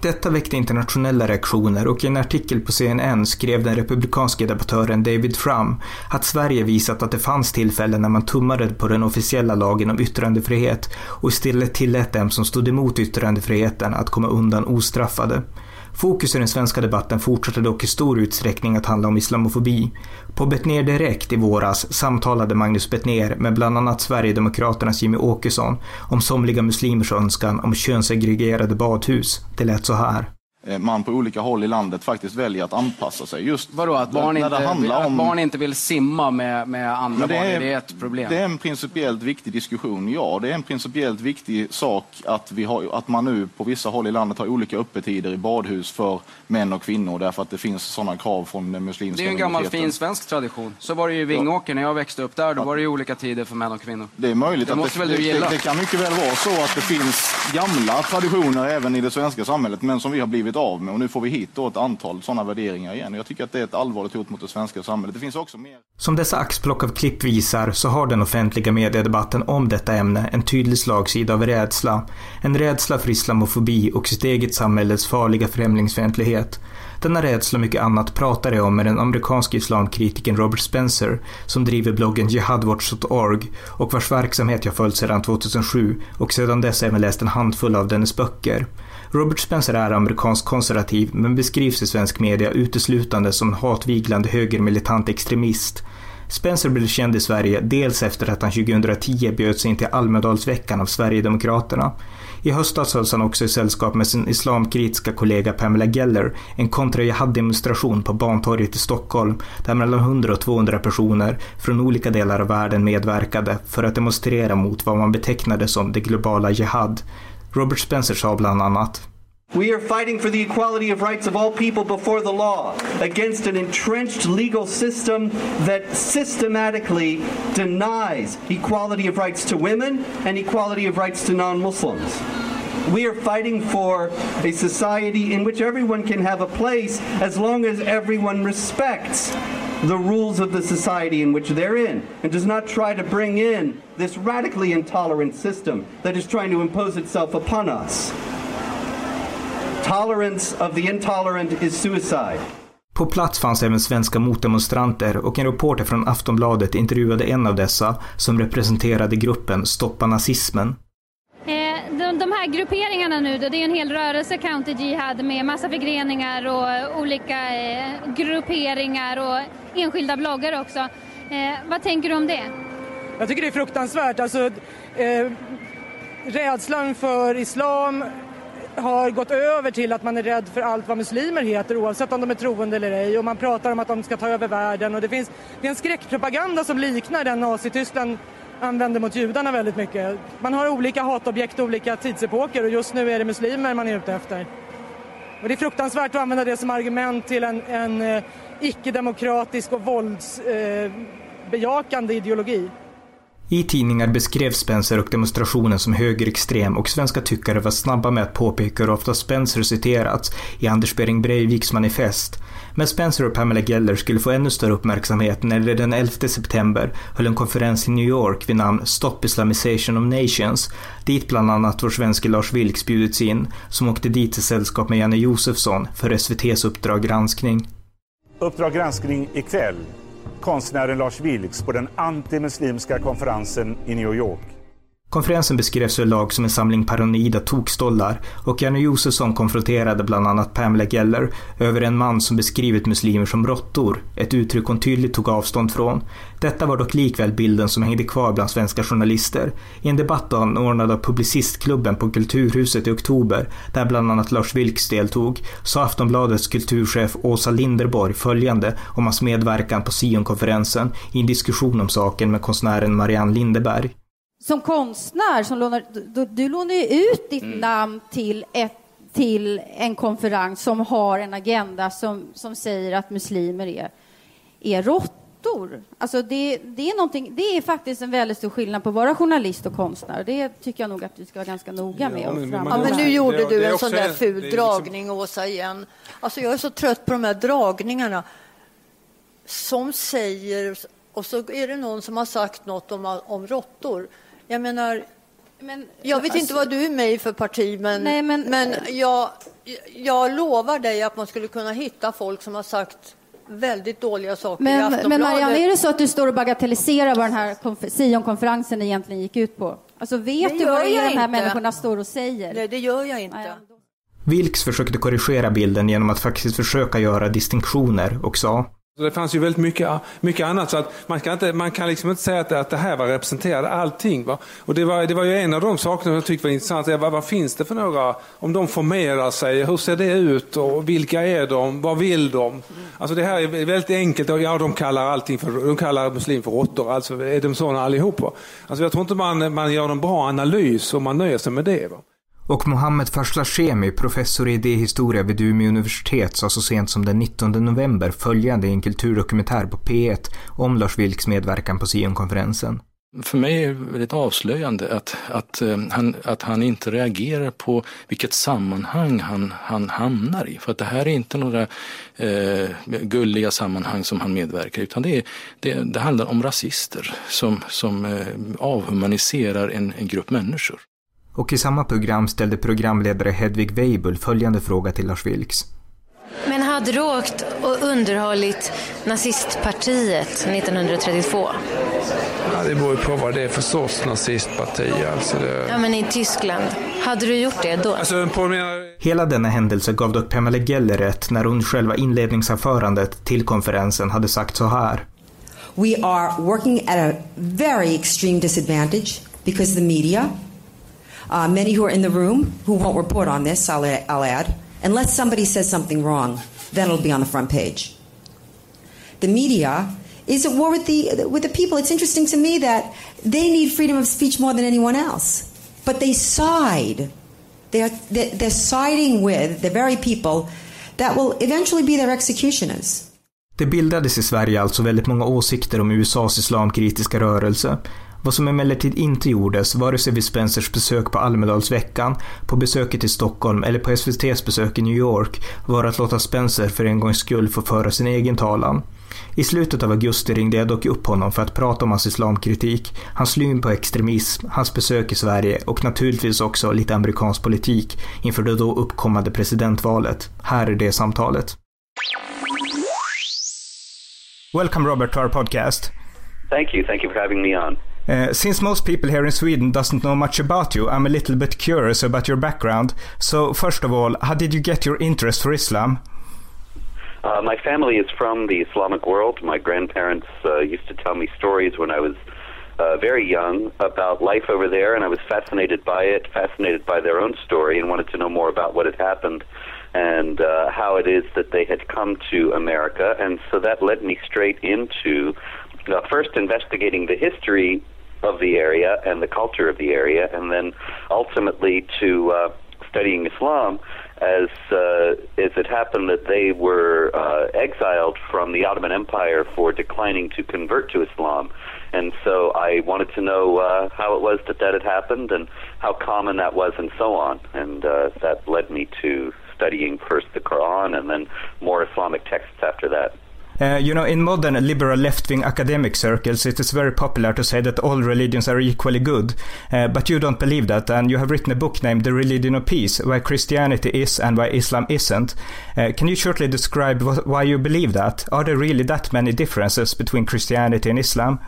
Detta väckte internationella reaktioner och i en artikel på CNN skrev den republikanske debattören David Frum att Sverige visat att det fanns tillfällen när man tummade på den officiella lagen om yttrandefrihet och istället tillät dem som stod emot yttrandefriheten att komma undan ostraffade. Fokus i den svenska debatten fortsatte dock i stor utsträckning att handla om islamofobi. På Betnér Direkt i våras samtalade Magnus Betnér med bland annat Sverigedemokraternas Jimmy Åkesson om somliga muslimers önskan om könssegregerade badhus. Det lät så här. Eh, man på olika håll i landet faktiskt väljer att anpassa sig. Just Vadå, att barn, när, inte, när att om... barn inte vill simma med, med andra det barn, är, det är ett problem? Det är en principiellt viktig diskussion, ja. Det är en principiellt viktig sak att, vi har, att man nu på vissa håll i landet har olika öppettider i badhus för män och kvinnor därför att det finns sådana krav från den muslimska Det är en gammal fin svensk tradition. Så var det ju i Vingåker när jag växte upp där. Då var det ju olika tider för män och kvinnor. Det är möjligt det att måste det, väl du gilla? Det, det kan mycket väl vara så att det finns gamla traditioner även i det svenska samhället men som vi har blivit av med och nu får vi hit då ett antal sådana värderingar igen. Jag tycker att det är ett allvarligt hot mot det svenska samhället. Det finns också mer... Som dessa axplock av klipp visar så har den offentliga mediedebatten om detta ämne en tydlig slagsida av rädsla. En rädsla för islamofobi och sitt eget samhälles farliga främlingsfientlighet. Denna rädsla och mycket annat pratar jag om med den amerikanske islamkritikern Robert Spencer som driver bloggen jihadwatch.org och vars verksamhet jag följt sedan 2007 och sedan dess även läst en handfull av dennes böcker. Robert Spencer är amerikansk konservativ men beskrivs i svensk media uteslutande som en hatviglande högermilitant extremist. Spencer blev känd i Sverige dels efter att han 2010 bjöds in till Almedalsveckan av Sverigedemokraterna. I höstas hölls han också i sällskap med sin islamkritiska kollega Pamela Geller en kontra-jihad-demonstration på Bantorget i Stockholm där mellan 100 och 200 personer från olika delar av världen medverkade för att demonstrera mot vad man betecknade som det globala jihad. Robert Spencer sa bland annat We are fighting for the equality of rights of all people before the law against an entrenched legal system that systematically denies equality of rights to women and equality of rights to non Muslims. We are fighting for a society in which everyone can have a place as long as everyone respects the rules of the society in which they're in and does not try to bring in this radically intolerant system that is trying to impose itself upon us. Tolerance of the intolerant is suicide. På plats fanns även svenska motdemonstranter och en reporter från Aftonbladet intervjuade en av dessa som representerade gruppen Stoppa nazismen. Eh, de, här grupperingarna nu, det är en hel rörelse, Counter Jihad, med massa förgreningar och olika eh, grupperingar och enskilda bloggar också. Eh, vad tänker du om det? Jag tycker det är fruktansvärt. Alltså, eh, rädslan för islam har gått över till att man är rädd för allt vad muslimer heter oavsett om de är troende eller ej och man pratar om att de ska ta över världen och det finns det är en skräckpropaganda som liknar den Nazityskland använder mot judarna väldigt mycket. Man har olika hatobjekt olika tidsepoker och just nu är det muslimer man är ute efter. Och det är fruktansvärt att använda det som argument till en, en eh, icke-demokratisk och våldsbejakande eh, ideologi. I tidningar beskrevs Spencer och demonstrationen som högerextrem och svenska tyckare var snabba med att påpeka hur ofta Spencer citerats i Anders Behring Breiviks manifest. Men Spencer och Pamela Geller skulle få ännu större uppmärksamhet när de den 11 september höll en konferens i New York vid namn Stop Islamization of Nations, dit bland annat vår svenske Lars Vilks bjudits in, som åkte dit i sällskap med Janne Josefsson för SVTs Uppdrag granskning. Uppdrag granskning ikväll konstnären Lars Vilks på den antimuslimska konferensen i New York. Konferensen beskrevs överlag som en samling paranoida tokstollar och Janne Josefsson konfronterade bland annat Pamela Geller över en man som beskrivit muslimer som råttor, ett uttryck hon tydligt tog avstånd från. Detta var dock likväl bilden som hängde kvar bland svenska journalister. I en debatt anordnad av Publicistklubben på Kulturhuset i oktober, där bland annat Lars Vilks deltog, sa Aftonbladets kulturchef Åsa Linderborg följande om hans medverkan på Sionkonferensen i en diskussion om saken med konstnären Marianne Lindeberg som konstnär, som lånar, du, du lånar ju ut ditt mm. namn till, ett, till en konferens som har en agenda som, som säger att muslimer är, är råttor. Alltså det, det, är det är faktiskt en väldigt stor skillnad på att vara journalist och konstnär. Det tycker jag nog att du ska vara ganska noga med. Ja, men, ja, men nu gjorde du en sån där ful liksom... dragning, Åsa, igen. Alltså jag är så trött på de här dragningarna som säger, och så är det någon som har sagt något om, om råttor. Jag menar, men, jag vet alltså, inte vad du är med i för parti, men, nej, men, men jag, jag lovar dig att man skulle kunna hitta folk som har sagt väldigt dåliga saker men, i Aftonbladet. Men Marianne, är det så att du står och bagatelliserar vad den här Sion-konferensen egentligen gick ut på? Alltså vet du vad det är de här inte. människorna står och säger? Nej, det gör jag inte. Nej, Wilks försökte korrigera bilden genom att faktiskt försöka göra distinktioner och sa det fanns ju väldigt mycket, mycket annat så att man, kan inte, man kan liksom inte säga att, att det här var representerade allting. Va? Och det var, det var ju en av de sakerna jag tyckte var intressant. Vad, vad finns det för några, om de formerar sig, hur ser det ut och vilka är de, vad vill de? Alltså det här är väldigt enkelt. Ja, de kallar allting för, de kallar muslim för råttor, alltså är de sådana allihopa? Alltså jag tror inte man, man gör en bra analys om man nöjer sig med det. Va? Och Mohammed Farslashemi, professor i idéhistoria vid Umeå universitet, sa så sent som den 19 november följande i en kulturdokumentär på P1 om Lars Vilks medverkan på Sionkonferensen. För mig är det väldigt avslöjande att, att, eh, han, att han inte reagerar på vilket sammanhang han, han hamnar i. För att det här är inte några eh, gulliga sammanhang som han medverkar i, utan det, är, det, det handlar om rasister som, som eh, avhumaniserar en, en grupp människor. Och i samma program ställde programledare Hedvig Weibull följande fråga till Lars Vilks. Men hade du åkt och underhållit nazistpartiet 1932? Ja, det beror på vad det är för sorts nazistparti. Alltså det... Ja, men i Tyskland. Hade du gjort det då? Alltså, på mina... Hela denna händelse gav dock Pamela Geller rätt när hon själva inledningsanförandet till konferensen hade sagt så här. We are working at a very extreme disadvantage because the media Uh, many who are in the room who won't report on this, I'll, I'll add, unless somebody says something wrong, then it'll be on the front page. The media is at war with the, with the people. It's interesting to me that they need freedom of speech more than anyone else. But they side. They're, they're siding with the very people that will eventually be their executioners. Det bildades i Sverige alltså väldigt många åsikter om USAs islamkritiska rörelse. Vad som emellertid inte gjordes, vare sig vid Spencers besök på Almedalsveckan, på besöket i Stockholm eller på SVTs besök i New York, var att låta Spencer för en gångs skull få föra sin egen talan. I slutet av augusti ringde jag dock upp honom för att prata om hans islamkritik, hans syn på extremism, hans besök i Sverige och naturligtvis också lite amerikansk politik inför det då uppkommande presidentvalet. Här är det samtalet. Welcome Robert to our podcast. Thank you. Thank you for having me on. Uh, since most people here in Sweden doesn't know much about you, I'm a little bit curious about your background. So first of all, how did you get your interest for Islam? Uh, my family is from the Islamic world. My grandparents uh, used to tell me stories when I was uh, very young about life over there, and I was fascinated by it, fascinated by their own story, and wanted to know more about what had happened and uh, how it is that they had come to America. And so that led me straight into uh, first investigating the history of the area and the culture of the area, and then ultimately to uh, studying Islam as uh, as it happened that they were uh, exiled from the Ottoman Empire for declining to convert to Islam. And so I wanted to know uh, how it was that that had happened and how common that was and so on. And uh, that led me to studying first the Quran and then more Islamic texts after that. Uh, you know, in modern liberal left-wing academic circles, it is very popular to say that all religions are equally good. Uh, but you don't believe that, and you have written a book named The Religion of Peace, Why Christianity is and Why Islam isn't. Uh, can you shortly describe why you believe that? Are there really that many differences between Christianity and Islam?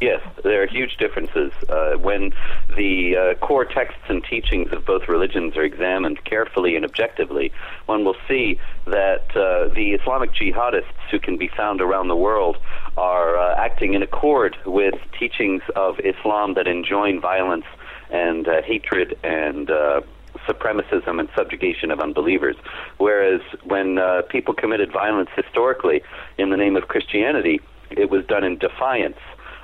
Yes, there are huge differences. Uh, when the uh, core texts and teachings of both religions are examined carefully and objectively, one will see that uh, the Islamic jihadists who can be found around the world are uh, acting in accord with teachings of Islam that enjoin violence and uh, hatred and uh, supremacism and subjugation of unbelievers. Whereas when people committed violence historically in the name of Christianity, it was done in defiance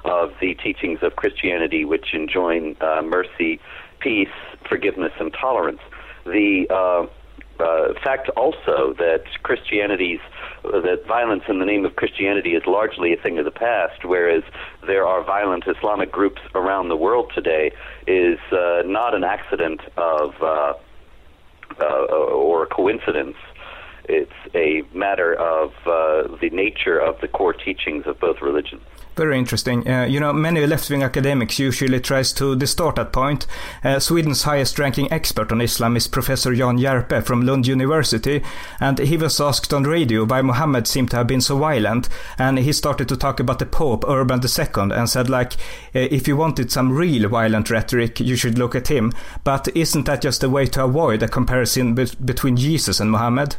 of the teachings of Christianity, which enjoin uh, mercy, peace, forgiveness, and tolerance. The uh, uh, fact also that Christianity's that violence in the name of Christianity is largely a thing of the past, whereas there are violent Islamic groups around the world today, is uh, not an accident of uh, uh, or a coincidence. It's a matter of uh, the nature of the core teachings of both religions. Very interesting. Uh, you know, many left-wing academics usually tries to distort that point. Uh, Sweden's highest-ranking expert on Islam is Professor Jan Järpe from Lund University, and he was asked on radio why Muhammad seemed to have been so violent, and he started to talk about the Pope Urban II and said like, uh, if you wanted some real violent rhetoric, you should look at him. But isn't that just a way to avoid a comparison be between Jesus and Muhammad?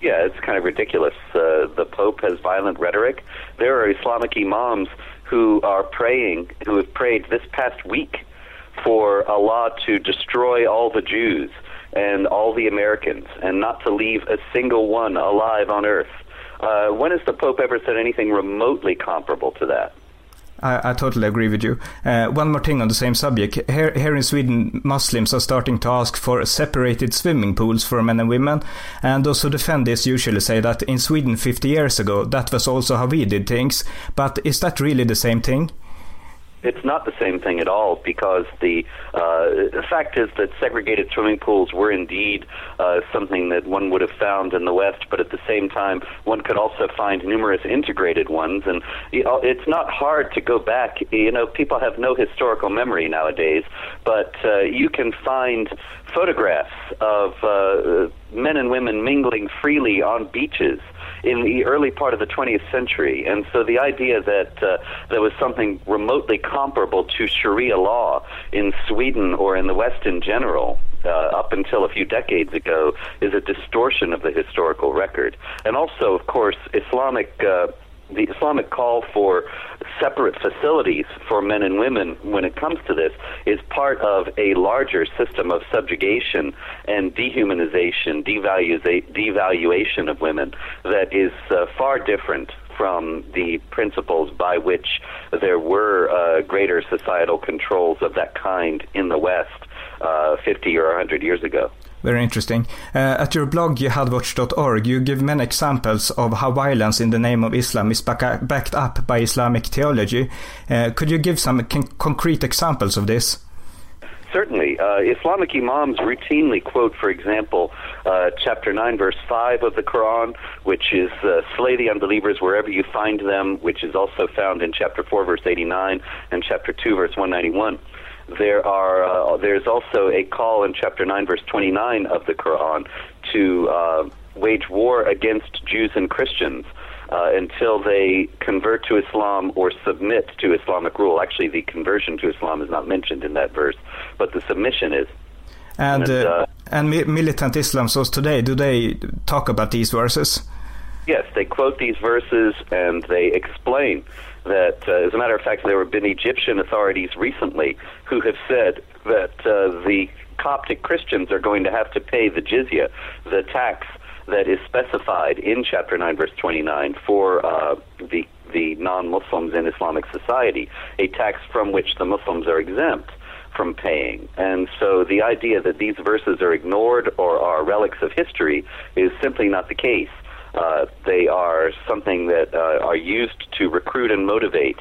Yeah, it's kind of ridiculous. Uh, the Pope has violent rhetoric. There are Islamic imams who are praying, who have prayed this past week for Allah to destroy all the Jews and all the Americans and not to leave a single one alive on earth. Uh, when has the Pope ever said anything remotely comparable to that? I, I, totally agree with you. Uh, one more thing on the same subject. Here, here in Sweden, Muslims are starting to ask for separated swimming pools for men and women. And those who defend this usually say that in Sweden 50 years ago, that was also how we did things. But is that really the same thing? It's not the same thing at all because the uh, the fact is that segregated swimming pools were indeed uh, something that one would have found in the West, but at the same time, one could also find numerous integrated ones. And you know, it's not hard to go back. You know, people have no historical memory nowadays, but uh, you can find photographs of uh, men and women mingling freely on beaches in the early part of the 20th century. And so the idea that uh, there was something remotely comparable to Sharia law in Sweden or in the West in general uh, up until a few decades ago is a distortion of the historical record. And also, of course, Islamic. Uh, the Islamic call for separate facilities for men and women when it comes to this is part of a larger system of subjugation and dehumanization, devaluation of women that is uh, far different from the principles by which there were uh, greater societal controls of that kind in the West uh, 50 or 100 years ago. Very interesting. Uh, at your blog, jihadwatch.org, you give many examples of how violence in the name of Islam is back backed up by Islamic theology. Uh, could you give some concrete examples of this? Certainly. Uh, Islamic imams routinely quote, for example, uh, chapter 9, verse 5 of the Quran, which is uh, slay the unbelievers wherever you find them, which is also found in chapter 4, verse 89, and chapter 2, verse 191 there are uh, there's also a call in chapter 9 verse 29 of the Quran to uh, wage war against Jews and Christians uh, until they convert to Islam or submit to Islamic rule. Actually, the conversion to Islam is not mentioned in that verse, but the submission is. And and, uh, uh, and militant Islam source today, do they talk about these verses? Yes, they quote these verses and they explain that, uh, as a matter of fact, there have been Egyptian authorities recently who have said that uh, the Coptic Christians are going to have to pay the jizya, the tax that is specified in chapter 9 verse 29 for uh, the the non-Muslims in Islamic society, a tax from which the Muslims are exempt from paying. And so the idea that these verses are ignored or are relics of history is simply not the case. Uh, they are something that uh, are used to recruit and motivate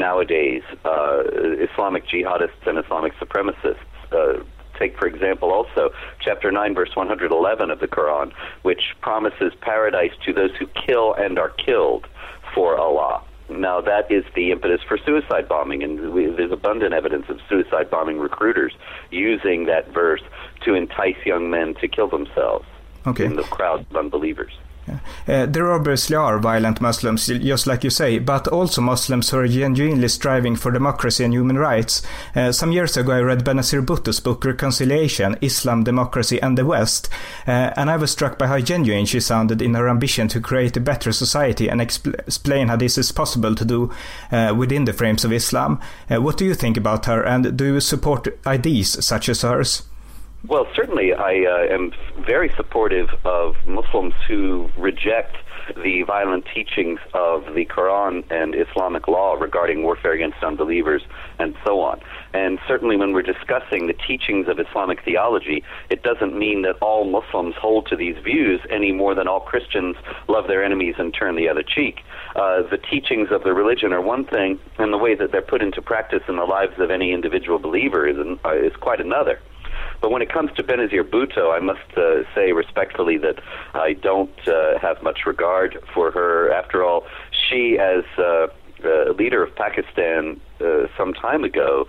nowadays uh, Islamic jihadists and Islamic supremacists. Uh, take, for example, also chapter 9, verse 111 of the Quran, which promises paradise to those who kill and are killed for Allah. Now, that is the impetus for suicide bombing, and we, there's abundant evidence of suicide bombing recruiters using that verse to entice young men to kill themselves okay. in the crowd of unbelievers. Uh, there obviously are violent Muslims, just like you say, but also Muslims who are genuinely striving for democracy and human rights. Uh, some years ago, I read Benazir Bhutto's book Reconciliation Islam, Democracy, and the West, uh, and I was struck by how genuine she sounded in her ambition to create a better society and expl- explain how this is possible to do uh, within the frames of Islam. Uh, what do you think about her, and do you support ideas such as hers? Well, certainly, I uh, am very supportive of Muslims who reject the violent teachings of the Quran and Islamic law regarding warfare against unbelievers and so on. And certainly, when we're discussing the teachings of Islamic theology, it doesn't mean that all Muslims hold to these views any more than all Christians love their enemies and turn the other cheek. Uh, the teachings of the religion are one thing, and the way that they're put into practice in the lives of any individual believer is, uh, is quite another. But when it comes to Benazir Bhutto, I must uh, say respectfully that I don't uh, have much regard for her. After all, she, as uh, uh, leader of Pakistan uh, some time ago,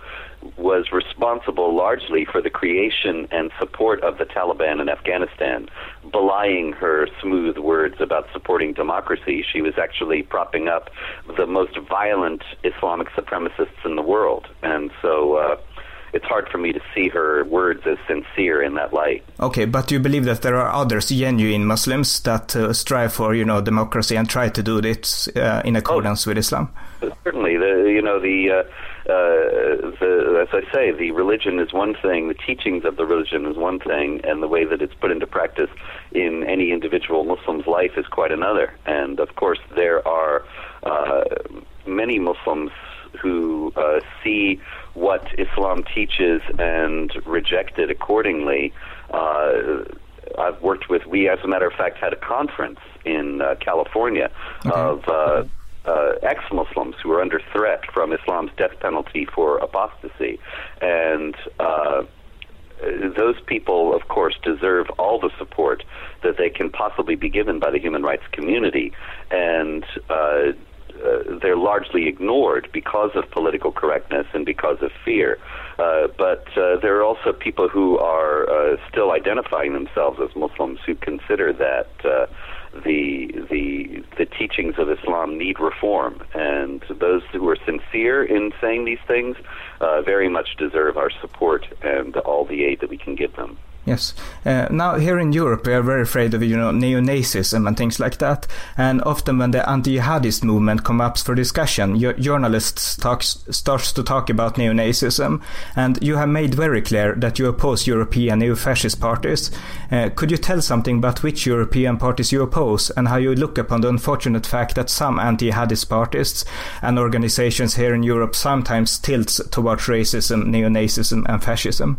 was responsible largely for the creation and support of the Taliban in Afghanistan, belying her smooth words about supporting democracy. She was actually propping up the most violent Islamic supremacists in the world. And so uh, it's hard for me to see her words as sincere in that light. Okay, but do you believe that there are others, genuine Muslims, that uh, strive for, you know, democracy and try to do this uh, in accordance oh, with Islam? Certainly, the you know the. Uh, uh, the, as I say, the religion is one thing, the teachings of the religion is one thing, and the way that it's put into practice in any individual Muslim's life is quite another. And of course, there are uh, many Muslims who uh, see what Islam teaches and reject it accordingly. Uh, I've worked with, we as a matter of fact had a conference in uh, California okay. of uh, uh, ex Muslims who are under threat from Islam's death penalty for apostasy. And uh, those people, of course, deserve all the support that they can possibly be given by the human rights community. And uh, uh, they're largely ignored because of political correctness and because of fear. Uh, but uh, there are also people who are uh, still identifying themselves as Muslims who consider that uh, the the the teachings of Islam need reform, and those who are sincere in saying these things very much deserve our support and all the aid that we can give them. Yes. Uh, now here in Europe, we are very afraid of you know neo-Nazism and things like that. And often when the anti-jihadist movement comes up for discussion, journalists talks, starts to talk about neo-Nazism. And you have made very clear that you oppose European neo-fascist parties. Uh, could you tell something about which European parties you oppose and how you look upon the unfortunate fact that some anti-jihadist parties and organizations here in Europe sometimes tilts towards racism, neo-Nazism, and fascism?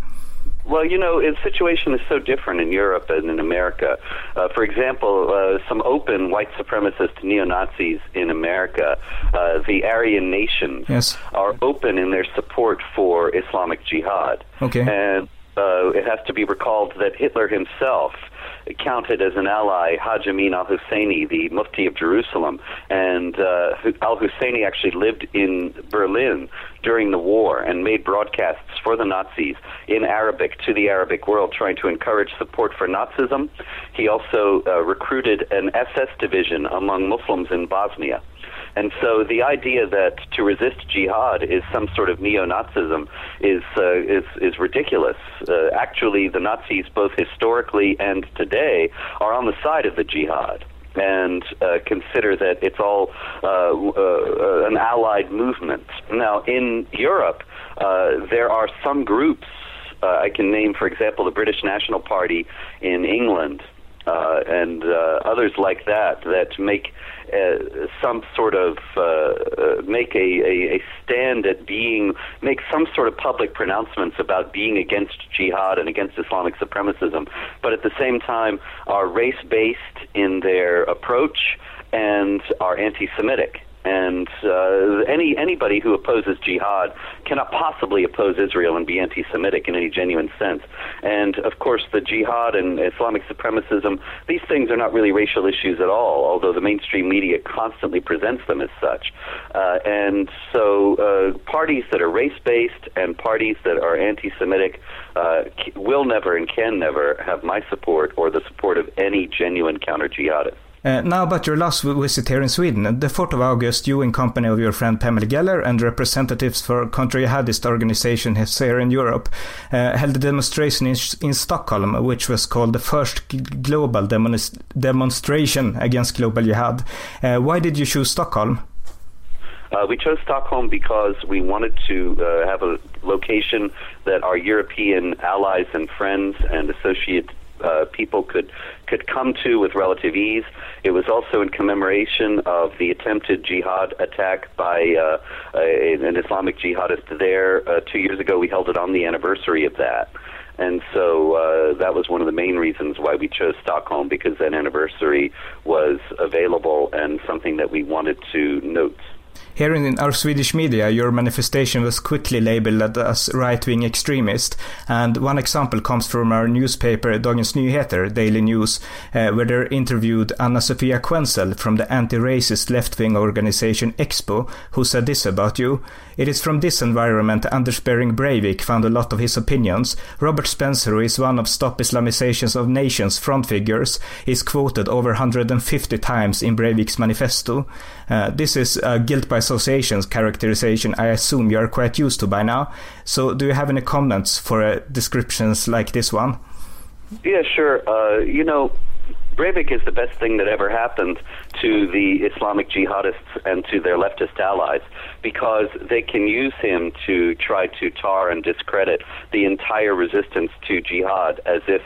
Well, you know, the situation is so different in Europe and in America. Uh, for example, uh, some open white supremacist neo Nazis in America, uh, the Aryan nations, yes. are open in their support for Islamic Jihad. Okay. And uh, it has to be recalled that Hitler himself counted as an ally Haj Amin al Husseini, the Mufti of Jerusalem. And uh, al Husseini actually lived in Berlin during the war and made broadcasts for the Nazis in Arabic to the Arabic world, trying to encourage support for Nazism. He also uh, recruited an SS division among Muslims in Bosnia. And so the idea that to resist jihad is some sort of neo-Nazism is uh, is is ridiculous. Uh, actually, the Nazis, both historically and today, are on the side of the jihad and uh, consider that it's all uh, uh, an allied movement. Now, in Europe, uh, there are some groups. I can name, for example, the British National Party in England, uh, and uh, others like that that make uh, some sort of uh, uh, make a, a, a stand at being make some sort of public pronouncements about being against jihad and against Islamic supremacism, but at the same time are race based in their approach and are anti-Semitic and uh, any anybody who opposes jihad cannot possibly oppose Israel and be anti-Semitic in any genuine sense. And of course, the jihad and Islamic supremacism; these things are not really racial issues at all. Although the mainstream media constantly presents them as such. Uh, and so, uh, parties that are race-based and parties that are anti-Semitic uh, will never and can never have my support or the support of any genuine counter-jihadist. Uh, now about your last visit here in Sweden. The 4th of August, you in company of your friend Pamela Geller and representatives for country-jihadist organization here in Europe uh, held a demonstration in, in, Stockholm, which was called the first global demonstration against global jihad. Uh, why did you choose Stockholm? Uh, we chose Stockholm because we wanted to uh, have a location that our European allies and friends and associate uh, people could could come to with relative ease. It was also in commemoration of the attempted jihad attack by uh, a, an Islamic jihadist there uh, two years ago. We held it on the anniversary of that. And so uh, that was one of the main reasons why we chose Stockholm because that anniversary was available and something that we wanted to note. Here in our Swedish media, your manifestation was quickly labeled as right-wing extremist, and one example comes from our newspaper Dagens Nyheter, Daily News, uh, where they interviewed Anna Sofia Quenzel from the anti-racist left-wing organization Expo, who said this about you. It is from this environment Anders Bering Breivik found a lot of his opinions. Robert Spencer, who is one of Stop Islamizations of Nations front figures, is quoted over 150 times in Breivik's manifesto. Uh, this is a guilt by associations characterization I assume you are quite used to by now. So do you have any comments for uh, descriptions like this one? Yeah, sure. Uh, you know, Breivik is the best thing that ever happened to the Islamic jihadists and to their leftist allies because they can use him to try to tar and discredit the entire resistance to jihad as if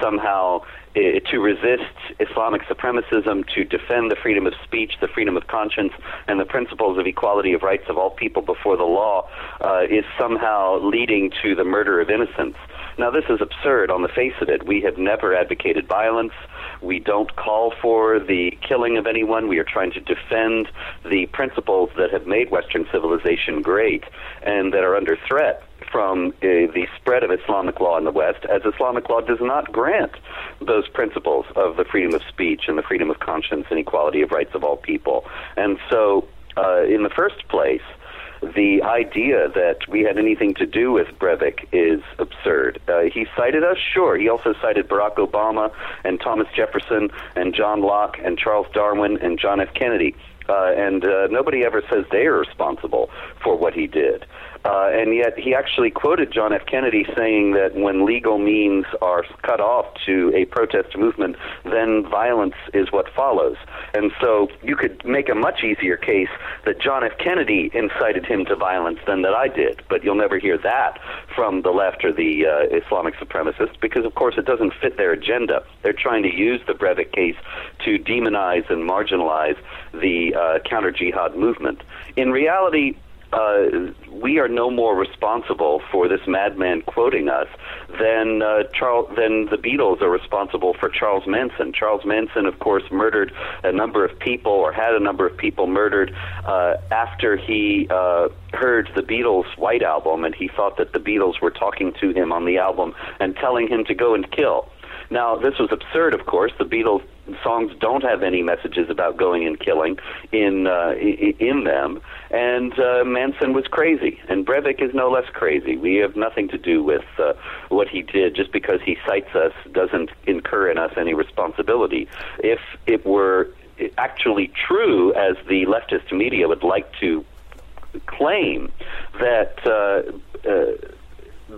somehow uh, to resist Islamic supremacism, to defend the freedom of speech, the freedom of conscience, and the principles of equality of rights of all people before the law uh, is somehow leading to the murder of innocents. Now, this is absurd on the face of it. We have never advocated violence. We don't call for the killing of anyone. We are trying to defend the principles that have made Western civilization great and that are under threat from uh, the spread of Islamic law in the West, as Islamic law does not grant those principles of the freedom of speech and the freedom of conscience and equality of rights of all people. And so, uh, in the first place, the idea that we had anything to do with Breivik is absurd. Uh, he cited us, sure. He also cited Barack Obama and Thomas Jefferson and John Locke and Charles Darwin and John F. Kennedy. Uh, and uh, nobody ever says they are responsible for what he did. Uh, and yet he actually quoted John F. Kennedy saying that when legal means are cut off to a protest movement, then violence is what follows. And so you could make a much easier case that John F. Kennedy incited him to violence than that I did. But you'll never hear that from the left or the uh, Islamic supremacists because, of course, it doesn't fit their agenda. They're trying to use the Breivik case to demonize and marginalize the uh, counter jihad movement. In reality, uh, we are no more responsible for this madman quoting us than uh, Charles than the Beatles are responsible for Charles Manson. Charles Manson, of course, murdered a number of people or had a number of people murdered uh, after he uh, heard the Beatles' White Album, and he thought that the Beatles were talking to him on the album and telling him to go and kill. Now, this was absurd, of course. The Beatles songs don't have any messages about going and killing in uh, in them, and uh, Manson was crazy, and Breivik is no less crazy. We have nothing to do with uh, what he did. Just because he cites us doesn't incur in us any responsibility. If it were actually true, as the leftist media would like to claim, that. Uh, uh,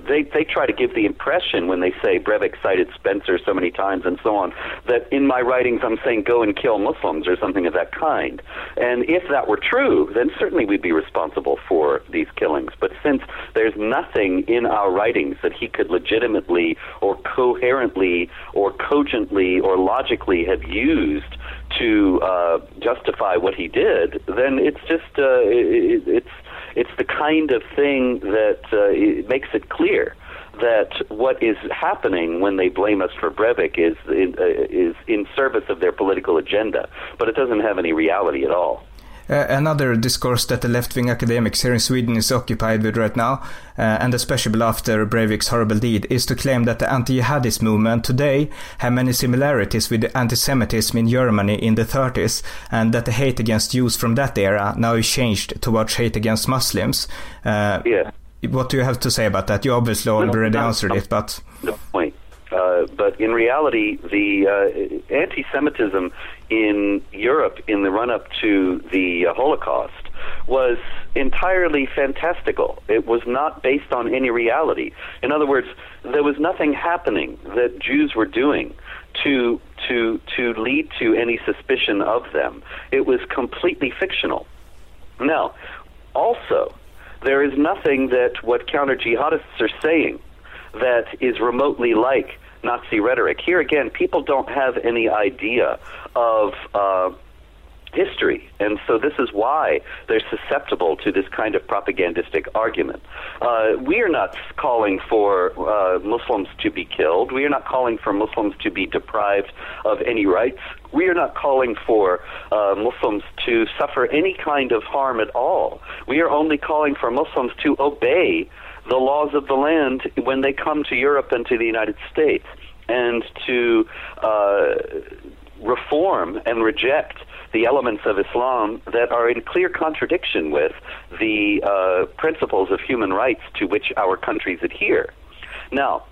they they try to give the impression when they say Breivik cited Spencer so many times and so on that in my writings I'm saying go and kill Muslims or something of that kind. And if that were true, then certainly we'd be responsible for these killings. But since there's nothing in our writings that he could legitimately or coherently or cogently or logically have used to uh, justify what he did, then it's just uh, it, it's it's the kind of thing that uh, it makes it clear that what is happening when they blame us for Breivik is in, uh, is in service of their political agenda, but it doesn't have any reality at all. Uh, another discourse that the left-wing academics here in Sweden is occupied with right now, uh, and especially after Breivik's horrible deed, is to claim that the anti-jihadist movement today have many similarities with the anti-Semitism in Germany in the 30s, and that the hate against Jews from that era now is changed towards hate against Muslims. Uh, yeah. What do you have to say about that? You obviously already no, answered no, it, but... No point. Uh, but in reality, the uh, anti-Semitism in Europe in the run-up to the uh, Holocaust was entirely fantastical. It was not based on any reality. In other words, there was nothing happening that Jews were doing to to to lead to any suspicion of them. It was completely fictional. Now, also, there is nothing that what counter jihadists are saying that is remotely like Nazi rhetoric. Here again, people don't have any idea of. Uh, history. And so this is why they're susceptible to this kind of propagandistic argument. Uh, we are not calling for uh, Muslims to be killed. We are not calling for Muslims to be deprived of any rights. We are not calling for uh, Muslims to suffer any kind of harm at all. We are only calling for Muslims to obey the laws of the land when they come to Europe and to the United States and to uh, reform and reject the elements of Islam that are in clear contradiction with the uh, principles of human rights to which our countries adhere. Now,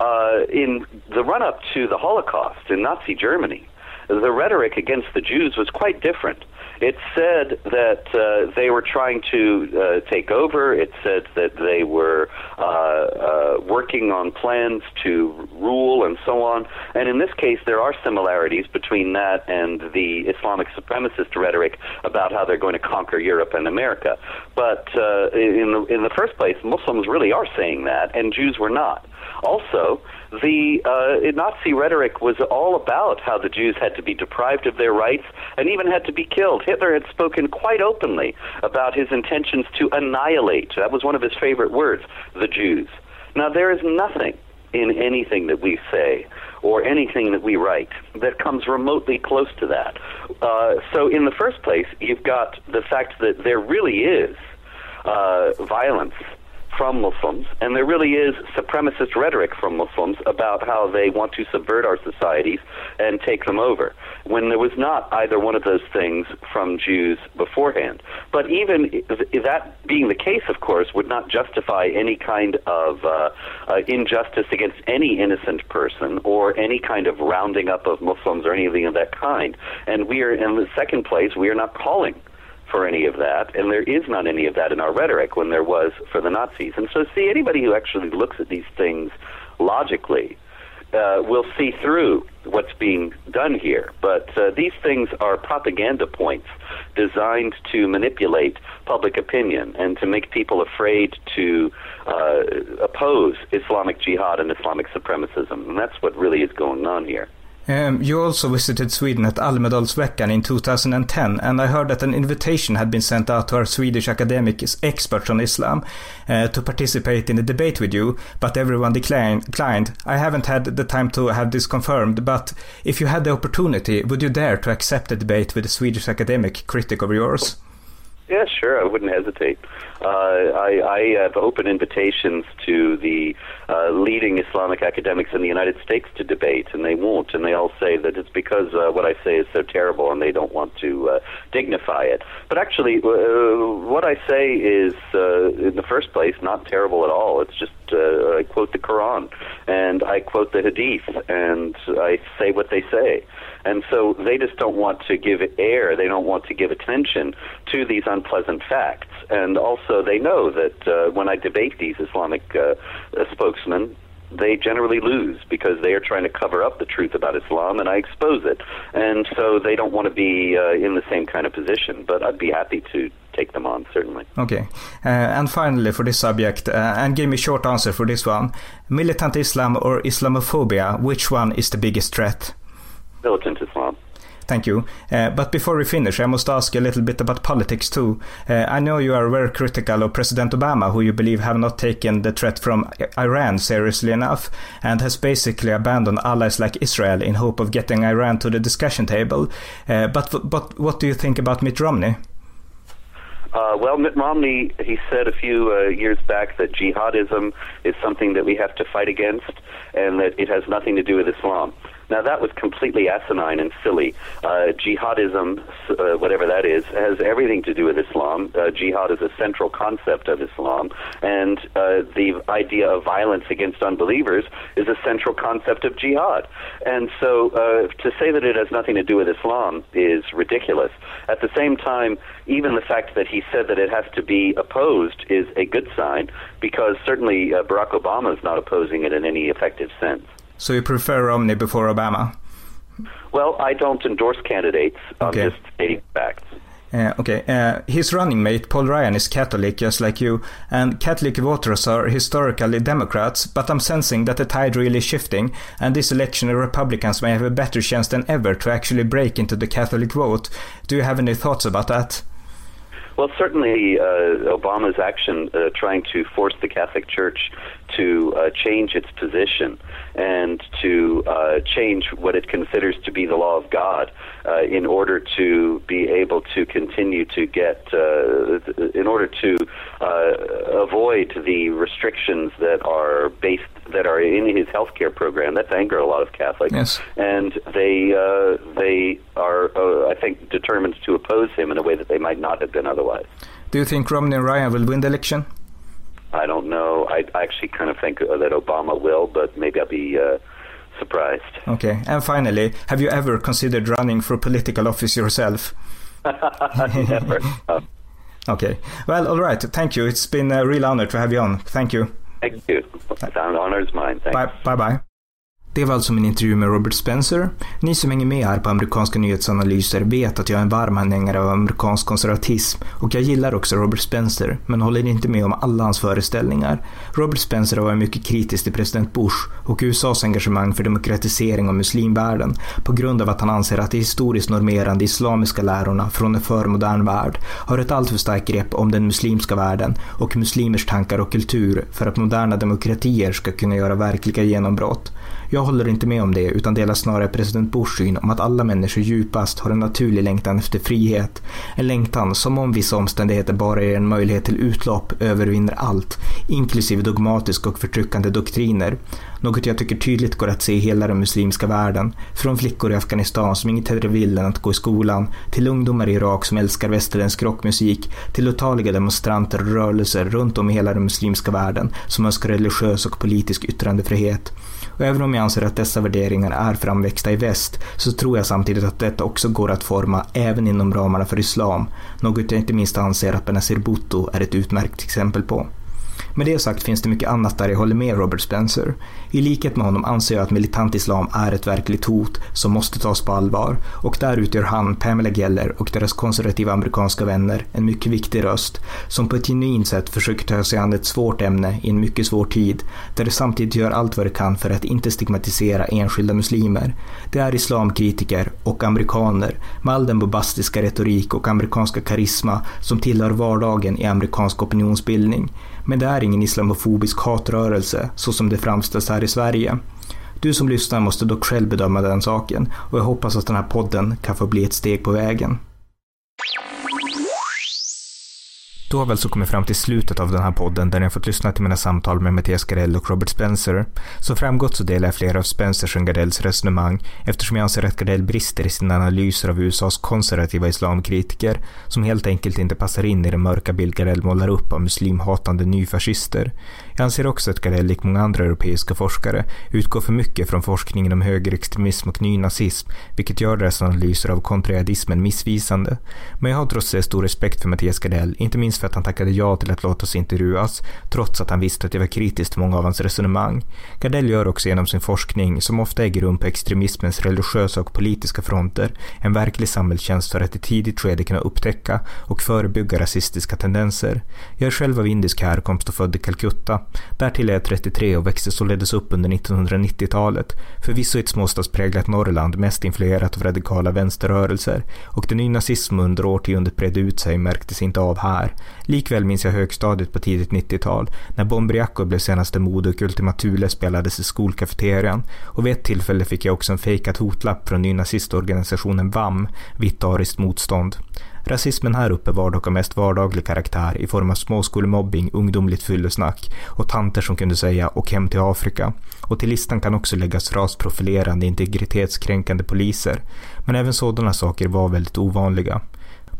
uh, in the run up to the Holocaust in Nazi Germany, the rhetoric against the Jews was quite different. It said that uh, they were trying to uh, take over. It said that they were uh, uh, working on plans to rule and so on. And in this case, there are similarities between that and the Islamic supremacist rhetoric about how they're going to conquer Europe and America. But uh, in the in the first place, Muslims really are saying that, and Jews were not. Also, the uh, Nazi rhetoric was all about how the Jews had to be deprived of their rights and even had to be killed. Hitler had spoken quite openly about his intentions to annihilate. That was one of his favorite words, the Jews. Now, there is nothing in anything that we say or anything that we write that comes remotely close to that. Uh, so, in the first place, you've got the fact that there really is uh, violence from Muslims, and there really is supremacist rhetoric from Muslims about how they want to subvert our societies and take them over, when there was not either one of those things from Jews beforehand. But even that being the case, of course, would not justify any kind of uh, uh, injustice against any innocent person or any kind of rounding up of Muslims or anything of that kind. And we are, in the second place, we are not calling for any of that, and there is not any of that in our rhetoric when there was for the Nazis. And so, see, anybody who actually looks at these things logically uh, will see through what's being done here. But uh, these things are propaganda points designed to manipulate public opinion and to make people afraid to uh, oppose Islamic jihad and Islamic supremacism. And that's what really is going on here. Um, you also visited Sweden at Almedalsveckan in 2010, and I heard that an invitation had been sent out to our Swedish academic experts on Islam uh, to participate in a debate with you, but everyone declined. I haven't had the time to have this confirmed, but if you had the opportunity, would you dare to accept a debate with a Swedish academic critic of yours? Yeah, sure. I wouldn't hesitate. Uh, I, I have open invitations to the uh, leading Islamic academics in the United States to debate, and they won't. And they all say that it's because uh, what I say is so terrible, and they don't want to uh, dignify it. But actually, uh, what I say is, uh, in the first place, not terrible at all. It's just I quote the Quran, and I quote the Hadith, and I say what they say. And so they just don't want to give air, they don't want to give attention to these unpleasant facts. And also, they know that uh, when I debate these Islamic uh, uh, spokesmen, they generally lose because they are trying to cover up the truth about Islam, and I expose it. And so they don't want to be uh, in the same kind of position. But I'd be happy to take them on, certainly. Okay. Uh, and finally, for this subject, uh, and give me a short answer for this one militant Islam or Islamophobia, which one is the biggest threat? Militant Islam. Thank you. Uh, but before we finish, I must ask a little bit about politics too. Uh, I know you are very critical of President Obama, who you believe have not taken the threat from Iran seriously enough, and has basically abandoned allies like Israel in hope of getting Iran to the discussion table. Uh, but but what do you think about Mitt Romney? Uh, well, Mitt Romney, he said a few uh, years back that jihadism is something that we have to fight against and that it has nothing to do with Islam. Now, that was completely asinine and silly. Uh, jihadism, uh, whatever that is, has everything to do with Islam. Uh, jihad is a central concept of Islam, and uh, the idea of violence against unbelievers is a central concept of jihad. And so uh, to say that it has nothing to do with Islam is ridiculous. At the same time, even the fact that he said that it has to be opposed is a good sign, because certainly uh, Barack Obama is not opposing it in any effective sense. So you prefer Romney before Obama? Well, I don't endorse candidates. I'm okay. just stating facts. Uh, okay. Uh, his running mate, Paul Ryan, is Catholic, just like you, and Catholic voters are historically Democrats, but I'm sensing that the tide really is shifting, and this election Republicans may have a better chance than ever to actually break into the Catholic vote. Do you have any thoughts about that? Well, certainly uh, Obama's action uh, trying to force the Catholic Church to uh, change its position and to uh, change what it considers to be the law of God uh, in order to be able to continue to get, uh, in order to uh, avoid the restrictions that are based that are in his health care program. That's anger a lot of Catholics, yes. and they uh, they are, uh, I think, determined to oppose him in a way that they might not have been otherwise. Do you think Romney and Ryan will win the election? I don't know. I actually kind of think that Obama will, but maybe I'll be uh, surprised. Okay. And finally, have you ever considered running for political office yourself? Never. okay. Well, all right. Thank you. It's been a real honor to have you on. Thank you. Thank you. The honor is mine. Thanks. Bye. Bye. Det var alltså min intervju med Robert Spencer. Ni som hänger med här på amerikanska nyhetsanalyser vet att jag är en varm anhängare av amerikansk konservatism och jag gillar också Robert Spencer, men håller inte med om alla hans föreställningar. Robert Spencer har varit mycket kritisk till president Bush och USAs engagemang för demokratisering av muslimvärlden på grund av att han anser att de historiskt normerande islamiska lärorna från en förmodern värld har ett alltför starkt grepp om den muslimska världen och muslimers tankar och kultur för att moderna demokratier ska kunna göra verkliga genombrott. Jag håller inte med om det utan delar snarare president Bushs syn om att alla människor djupast har en naturlig längtan efter frihet. En längtan som om vissa omständigheter bara ger en möjlighet till utlopp övervinner allt, inklusive dogmatiska och förtryckande doktriner. Något jag tycker tydligt går att se i hela den muslimska världen. Från flickor i Afghanistan som inget hellre vill än att gå i skolan, till ungdomar i Irak som älskar västerländsk rockmusik, till otaliga demonstranter och rörelser runt om i hela den muslimska världen som önskar religiös och politisk yttrandefrihet. Och även om jag anser att dessa värderingar är framväxta i väst så tror jag samtidigt att detta också går att forma även inom ramarna för islam, något jag inte minst anser att Benazir Bhutto är ett utmärkt exempel på. Med det sagt finns det mycket annat där jag håller med Robert Spencer. I likhet med honom anser jag att militant islam är ett verkligt hot som måste tas på allvar och där utgör han, Pamela Geller och deras konservativa amerikanska vänner en mycket viktig röst som på ett genuint sätt försöker ta sig an ett svårt ämne i en mycket svår tid där de samtidigt gör allt vad de kan för att inte stigmatisera enskilda muslimer. Det är islamkritiker och amerikaner med all den bombastiska retorik och amerikanska karisma som tillhör vardagen i amerikansk opinionsbildning. Men det är ingen islamofobisk hatrörelse så som det framställs här i Sverige. Du som lyssnar måste dock själv bedöma den saken och jag hoppas att den här podden kan få bli ett steg på vägen. Då har vi alltså kommit fram till slutet av den här podden där ni har fått lyssna till mina samtal med Mattias Gardell och Robert Spencer. Som framgått så delar jag flera av Spencers och Gardells resonemang eftersom jag anser att Gardell brister i sina analyser av USAs konservativa islamkritiker som helt enkelt inte passar in i den mörka bild Gardell målar upp av muslimhatande nyfascister. Jag anser också att Gardell, likt många andra europeiska forskare, utgår för mycket från forskningen om högerextremism och nynazism, vilket gör deras analyser av kontrajihadismen missvisande. Men jag har trots det stor respekt för Mattias Gardell, inte minst för att han tackade ja till att låta oss intervjuas, trots att han visste att jag var kritisk till många av hans resonemang. Gardell gör också genom sin forskning, som ofta äger rum på extremismens religiösa och politiska fronter, en verklig samhällstjänst för att i tidigt skede kunna upptäcka och förebygga rasistiska tendenser. Jag är själv av indisk härkomst och född i Calcutta. Därtill är jag 33 och växte således upp under 1990-talet, förvisso i ett småstadspräglat Norrland mest influerat av radikala vänsterrörelser, och den nynazism under årtiondet bredde ut sig märktes inte av här. Likväl minns jag högstadiet på tidigt 90-tal, när Bombriaco blev senaste mode och Ultima Thule spelades i skolkafeterian, och vid ett tillfälle fick jag också en fejkat hotlapp från nynazistorganisationen VAM, Vitt ariskt motstånd. Rasismen här uppe var dock av mest vardaglig karaktär i form av småskolemobbing, ungdomligt fyllesnack och tanter som kunde säga “och hem till Afrika”. Och till listan kan också läggas rasprofilerande, integritetskränkande poliser. Men även sådana saker var väldigt ovanliga.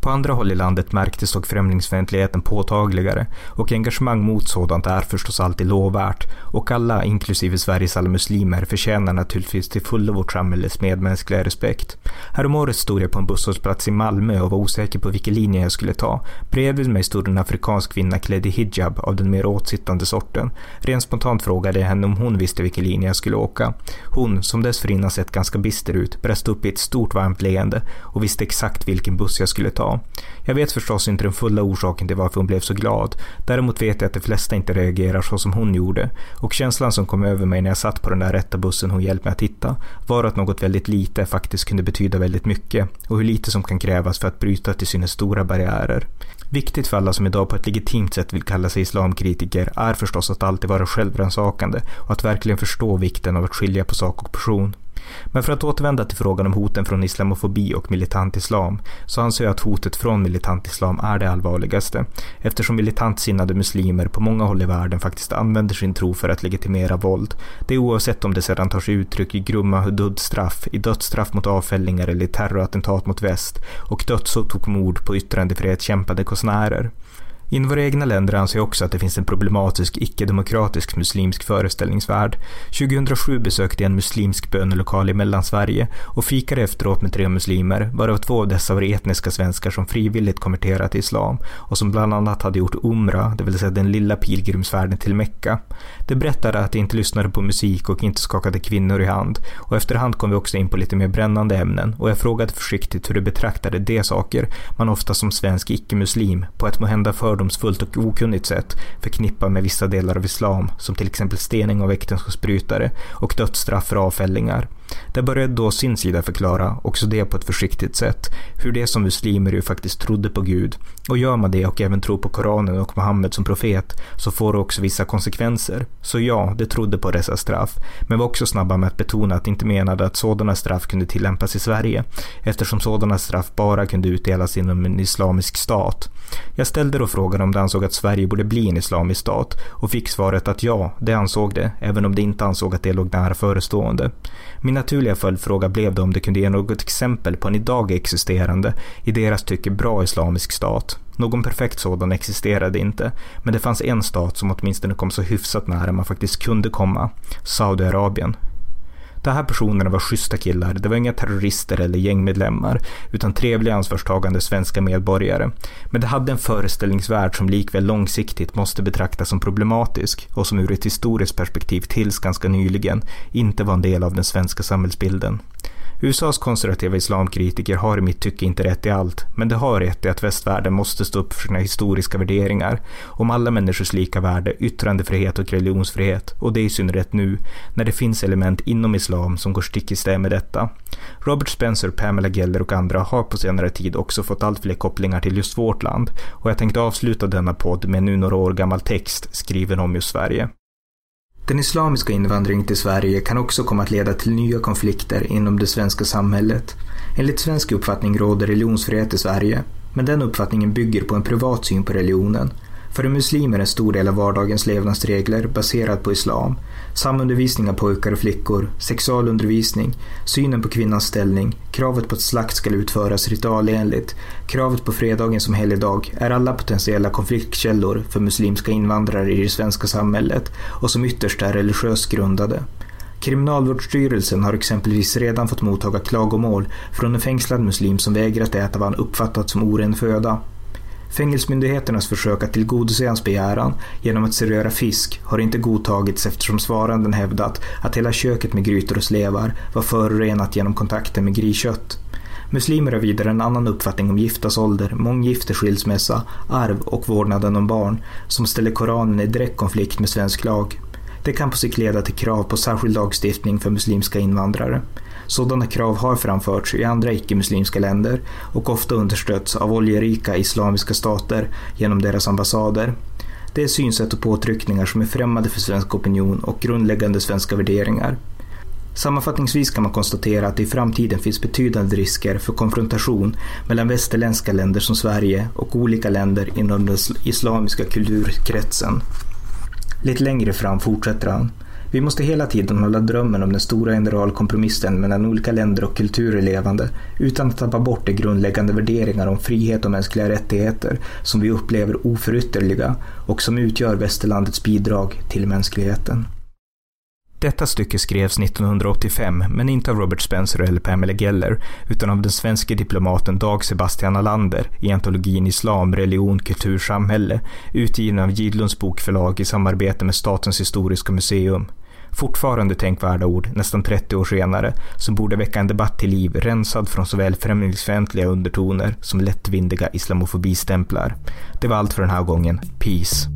På andra håll i landet märktes dock främlingsfientligheten påtagligare och engagemang mot sådant är förstås alltid lovvärt och alla, inklusive Sveriges alla muslimer, förtjänar naturligtvis till fullo vårt samhälles medmänskliga respekt. Häromåret stod jag på en busshållplats i Malmö och var osäker på vilken linje jag skulle ta. Bredvid mig stod en afrikansk kvinna klädd i hijab av den mer åtsittande sorten. Rent spontant frågade jag henne om hon visste vilken linje jag skulle åka. Hon, som dessförinnan sett ganska bister ut, brast upp i ett stort varmt leende och visste exakt vilken buss jag skulle ta. Jag vet förstås inte den fulla orsaken till varför hon blev så glad. Däremot vet jag att de flesta inte reagerar så som hon gjorde. Och känslan som kom över mig när jag satt på den där rätta bussen hon hjälpte mig att hitta var att något väldigt lite faktiskt kunde betyda väldigt mycket och hur lite som kan krävas för att bryta till synes stora barriärer. Viktigt för alla som idag på ett legitimt sätt vill kalla sig islamkritiker är förstås att alltid vara självrannsakande och att verkligen förstå vikten av att skilja på sak och person. Men för att återvända till frågan om hoten från islamofobi och militant islam så anser jag att hotet från militant islam är det allvarligaste eftersom militant sinnade muslimer på många håll i världen faktiskt använder sin tro för att legitimera våld. Det är oavsett om det sedan tar sig uttryck i grumma dödsstraff, i dödsstraff mot avfällingar eller i terrorattentat mot väst och dödshot och mord på yttrandefrihetskämpande konstnärer. Inom våra egna länder anser jag också att det finns en problematisk icke-demokratisk muslimsk föreställningsvärld. 2007 besökte jag en muslimsk bönelokal i Mellansverige och fikade efteråt med tre muslimer, varav två av dessa var etniska svenskar som frivilligt konverterat till islam och som bland annat hade gjort Umra, det vill säga den lilla pilgrimsfärden till Mekka. De berättade att de inte lyssnade på musik och inte skakade kvinnor i hand och efterhand kom vi också in på lite mer brännande ämnen och jag frågade försiktigt hur de betraktade de saker man ofta som svensk icke-muslim på ett måhända för fördomsfullt och okunnigt sätt förknippar med vissa delar av islam, som till exempel stening av äktenskapsbrytare och dödsstraff för avfällingar. Där började då sin sida förklara, också det på ett försiktigt sätt, hur det som muslimer ju faktiskt trodde på Gud. Och gör man det och även tror på Koranen och Muhammed som profet, så får det också vissa konsekvenser. Så ja, de trodde på dessa straff, men var också snabba med att betona att de inte menade att sådana straff kunde tillämpas i Sverige, eftersom sådana straff bara kunde utdelas inom en islamisk stat. Jag ställde då frågan om de ansåg att Sverige borde bli en islamisk stat och fick svaret att ja, det ansåg det, även om de inte ansåg att det låg nära förestående. Min naturliga följdfråga blev då om det kunde ge något exempel på en idag existerande, i deras tycke bra islamisk stat. Någon perfekt sådan existerade inte, men det fanns en stat som åtminstone kom så hyfsat nära man faktiskt kunde komma. Saudiarabien. De här personerna var schyssta killar, det var inga terrorister eller gängmedlemmar, utan trevliga ansvarstagande svenska medborgare. Men det hade en föreställningsvärld som likväl långsiktigt måste betraktas som problematisk och som ur ett historiskt perspektiv tills ganska nyligen inte var en del av den svenska samhällsbilden. USAs konservativa islamkritiker har i mitt tycke inte rätt i allt, men de har rätt i att västvärlden måste stå upp för sina historiska värderingar om alla människors lika värde, yttrandefrihet och religionsfrihet, och det i synnerhet nu, när det finns element inom islam som går stick i stäv med detta. Robert Spencer, Pamela Geller och andra har på senare tid också fått allt fler kopplingar till just vårt land, och jag tänkte avsluta denna podd med en nu några år gammal text skriven om just Sverige. Den islamiska invandringen till Sverige kan också komma att leda till nya konflikter inom det svenska samhället. Enligt svensk uppfattning råder religionsfrihet i Sverige, men den uppfattningen bygger på en privat syn på religionen. För en muslim är en stor del av vardagens levnadsregler baserad på islam. Samundervisning av pojkar och flickor, sexualundervisning, synen på kvinnans ställning, kravet på att slakt ska utföras ritualenligt, kravet på fredagen som helgdag är alla potentiella konfliktkällor för muslimska invandrare i det svenska samhället och som ytterst är religiöst grundade. Kriminalvårdsstyrelsen har exempelvis redan fått mottaga klagomål från en fängslad muslim som vägrat äta vad han uppfattat som oren föda. Fängelsemyndigheternas försök att tillgodose hans begäran genom att servera fisk har inte godtagits eftersom svaranden hävdat att hela köket med grytor och slevar var förorenat genom kontakten med griskött. Muslimer har vidare en annan uppfattning om giftas ålder, månggifte, skilsmässa, arv och vårdnaden om barn som ställer Koranen i direkt konflikt med svensk lag. Det kan på sikt leda till krav på särskild lagstiftning för muslimska invandrare. Sådana krav har framförts i andra icke-muslimska länder och ofta understötts av oljerika islamiska stater genom deras ambassader. Det är synsätt och påtryckningar som är främmande för svensk opinion och grundläggande svenska värderingar. Sammanfattningsvis kan man konstatera att det i framtiden finns betydande risker för konfrontation mellan västerländska länder som Sverige och olika länder inom den islamiska kulturkretsen. Lite längre fram fortsätter han. Vi måste hela tiden hålla drömmen om den stora generalkompromissen mellan olika länder och kulturer levande utan att tappa bort de grundläggande värderingar om frihet och mänskliga rättigheter som vi upplever oförytterliga och som utgör västerlandets bidrag till mänskligheten. Detta stycke skrevs 1985, men inte av Robert Spencer eller Pamela Geller, utan av den svenske diplomaten Dag Sebastian Alander i antologin Islam, religion, kultur, samhälle, utgiven av Gidlunds bokförlag i samarbete med Statens historiska museum. Fortfarande tänkvärda ord, nästan 30 år senare, som borde väcka en debatt till liv rensad från såväl främlingsfientliga undertoner som lättvindiga islamofobistämplar. Det var allt för den här gången. Peace.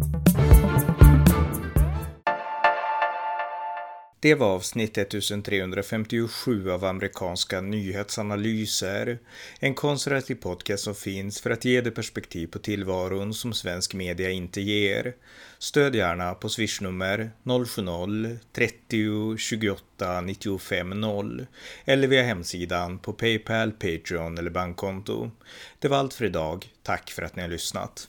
Det var avsnitt 1357 av amerikanska nyhetsanalyser. En konservativ podcast som finns för att ge det perspektiv på tillvaron som svensk media inte ger. Stöd gärna på swishnummer 070-30 28 95 0 eller via hemsidan på Paypal, Patreon eller bankkonto. Det var allt för idag. Tack för att ni har lyssnat.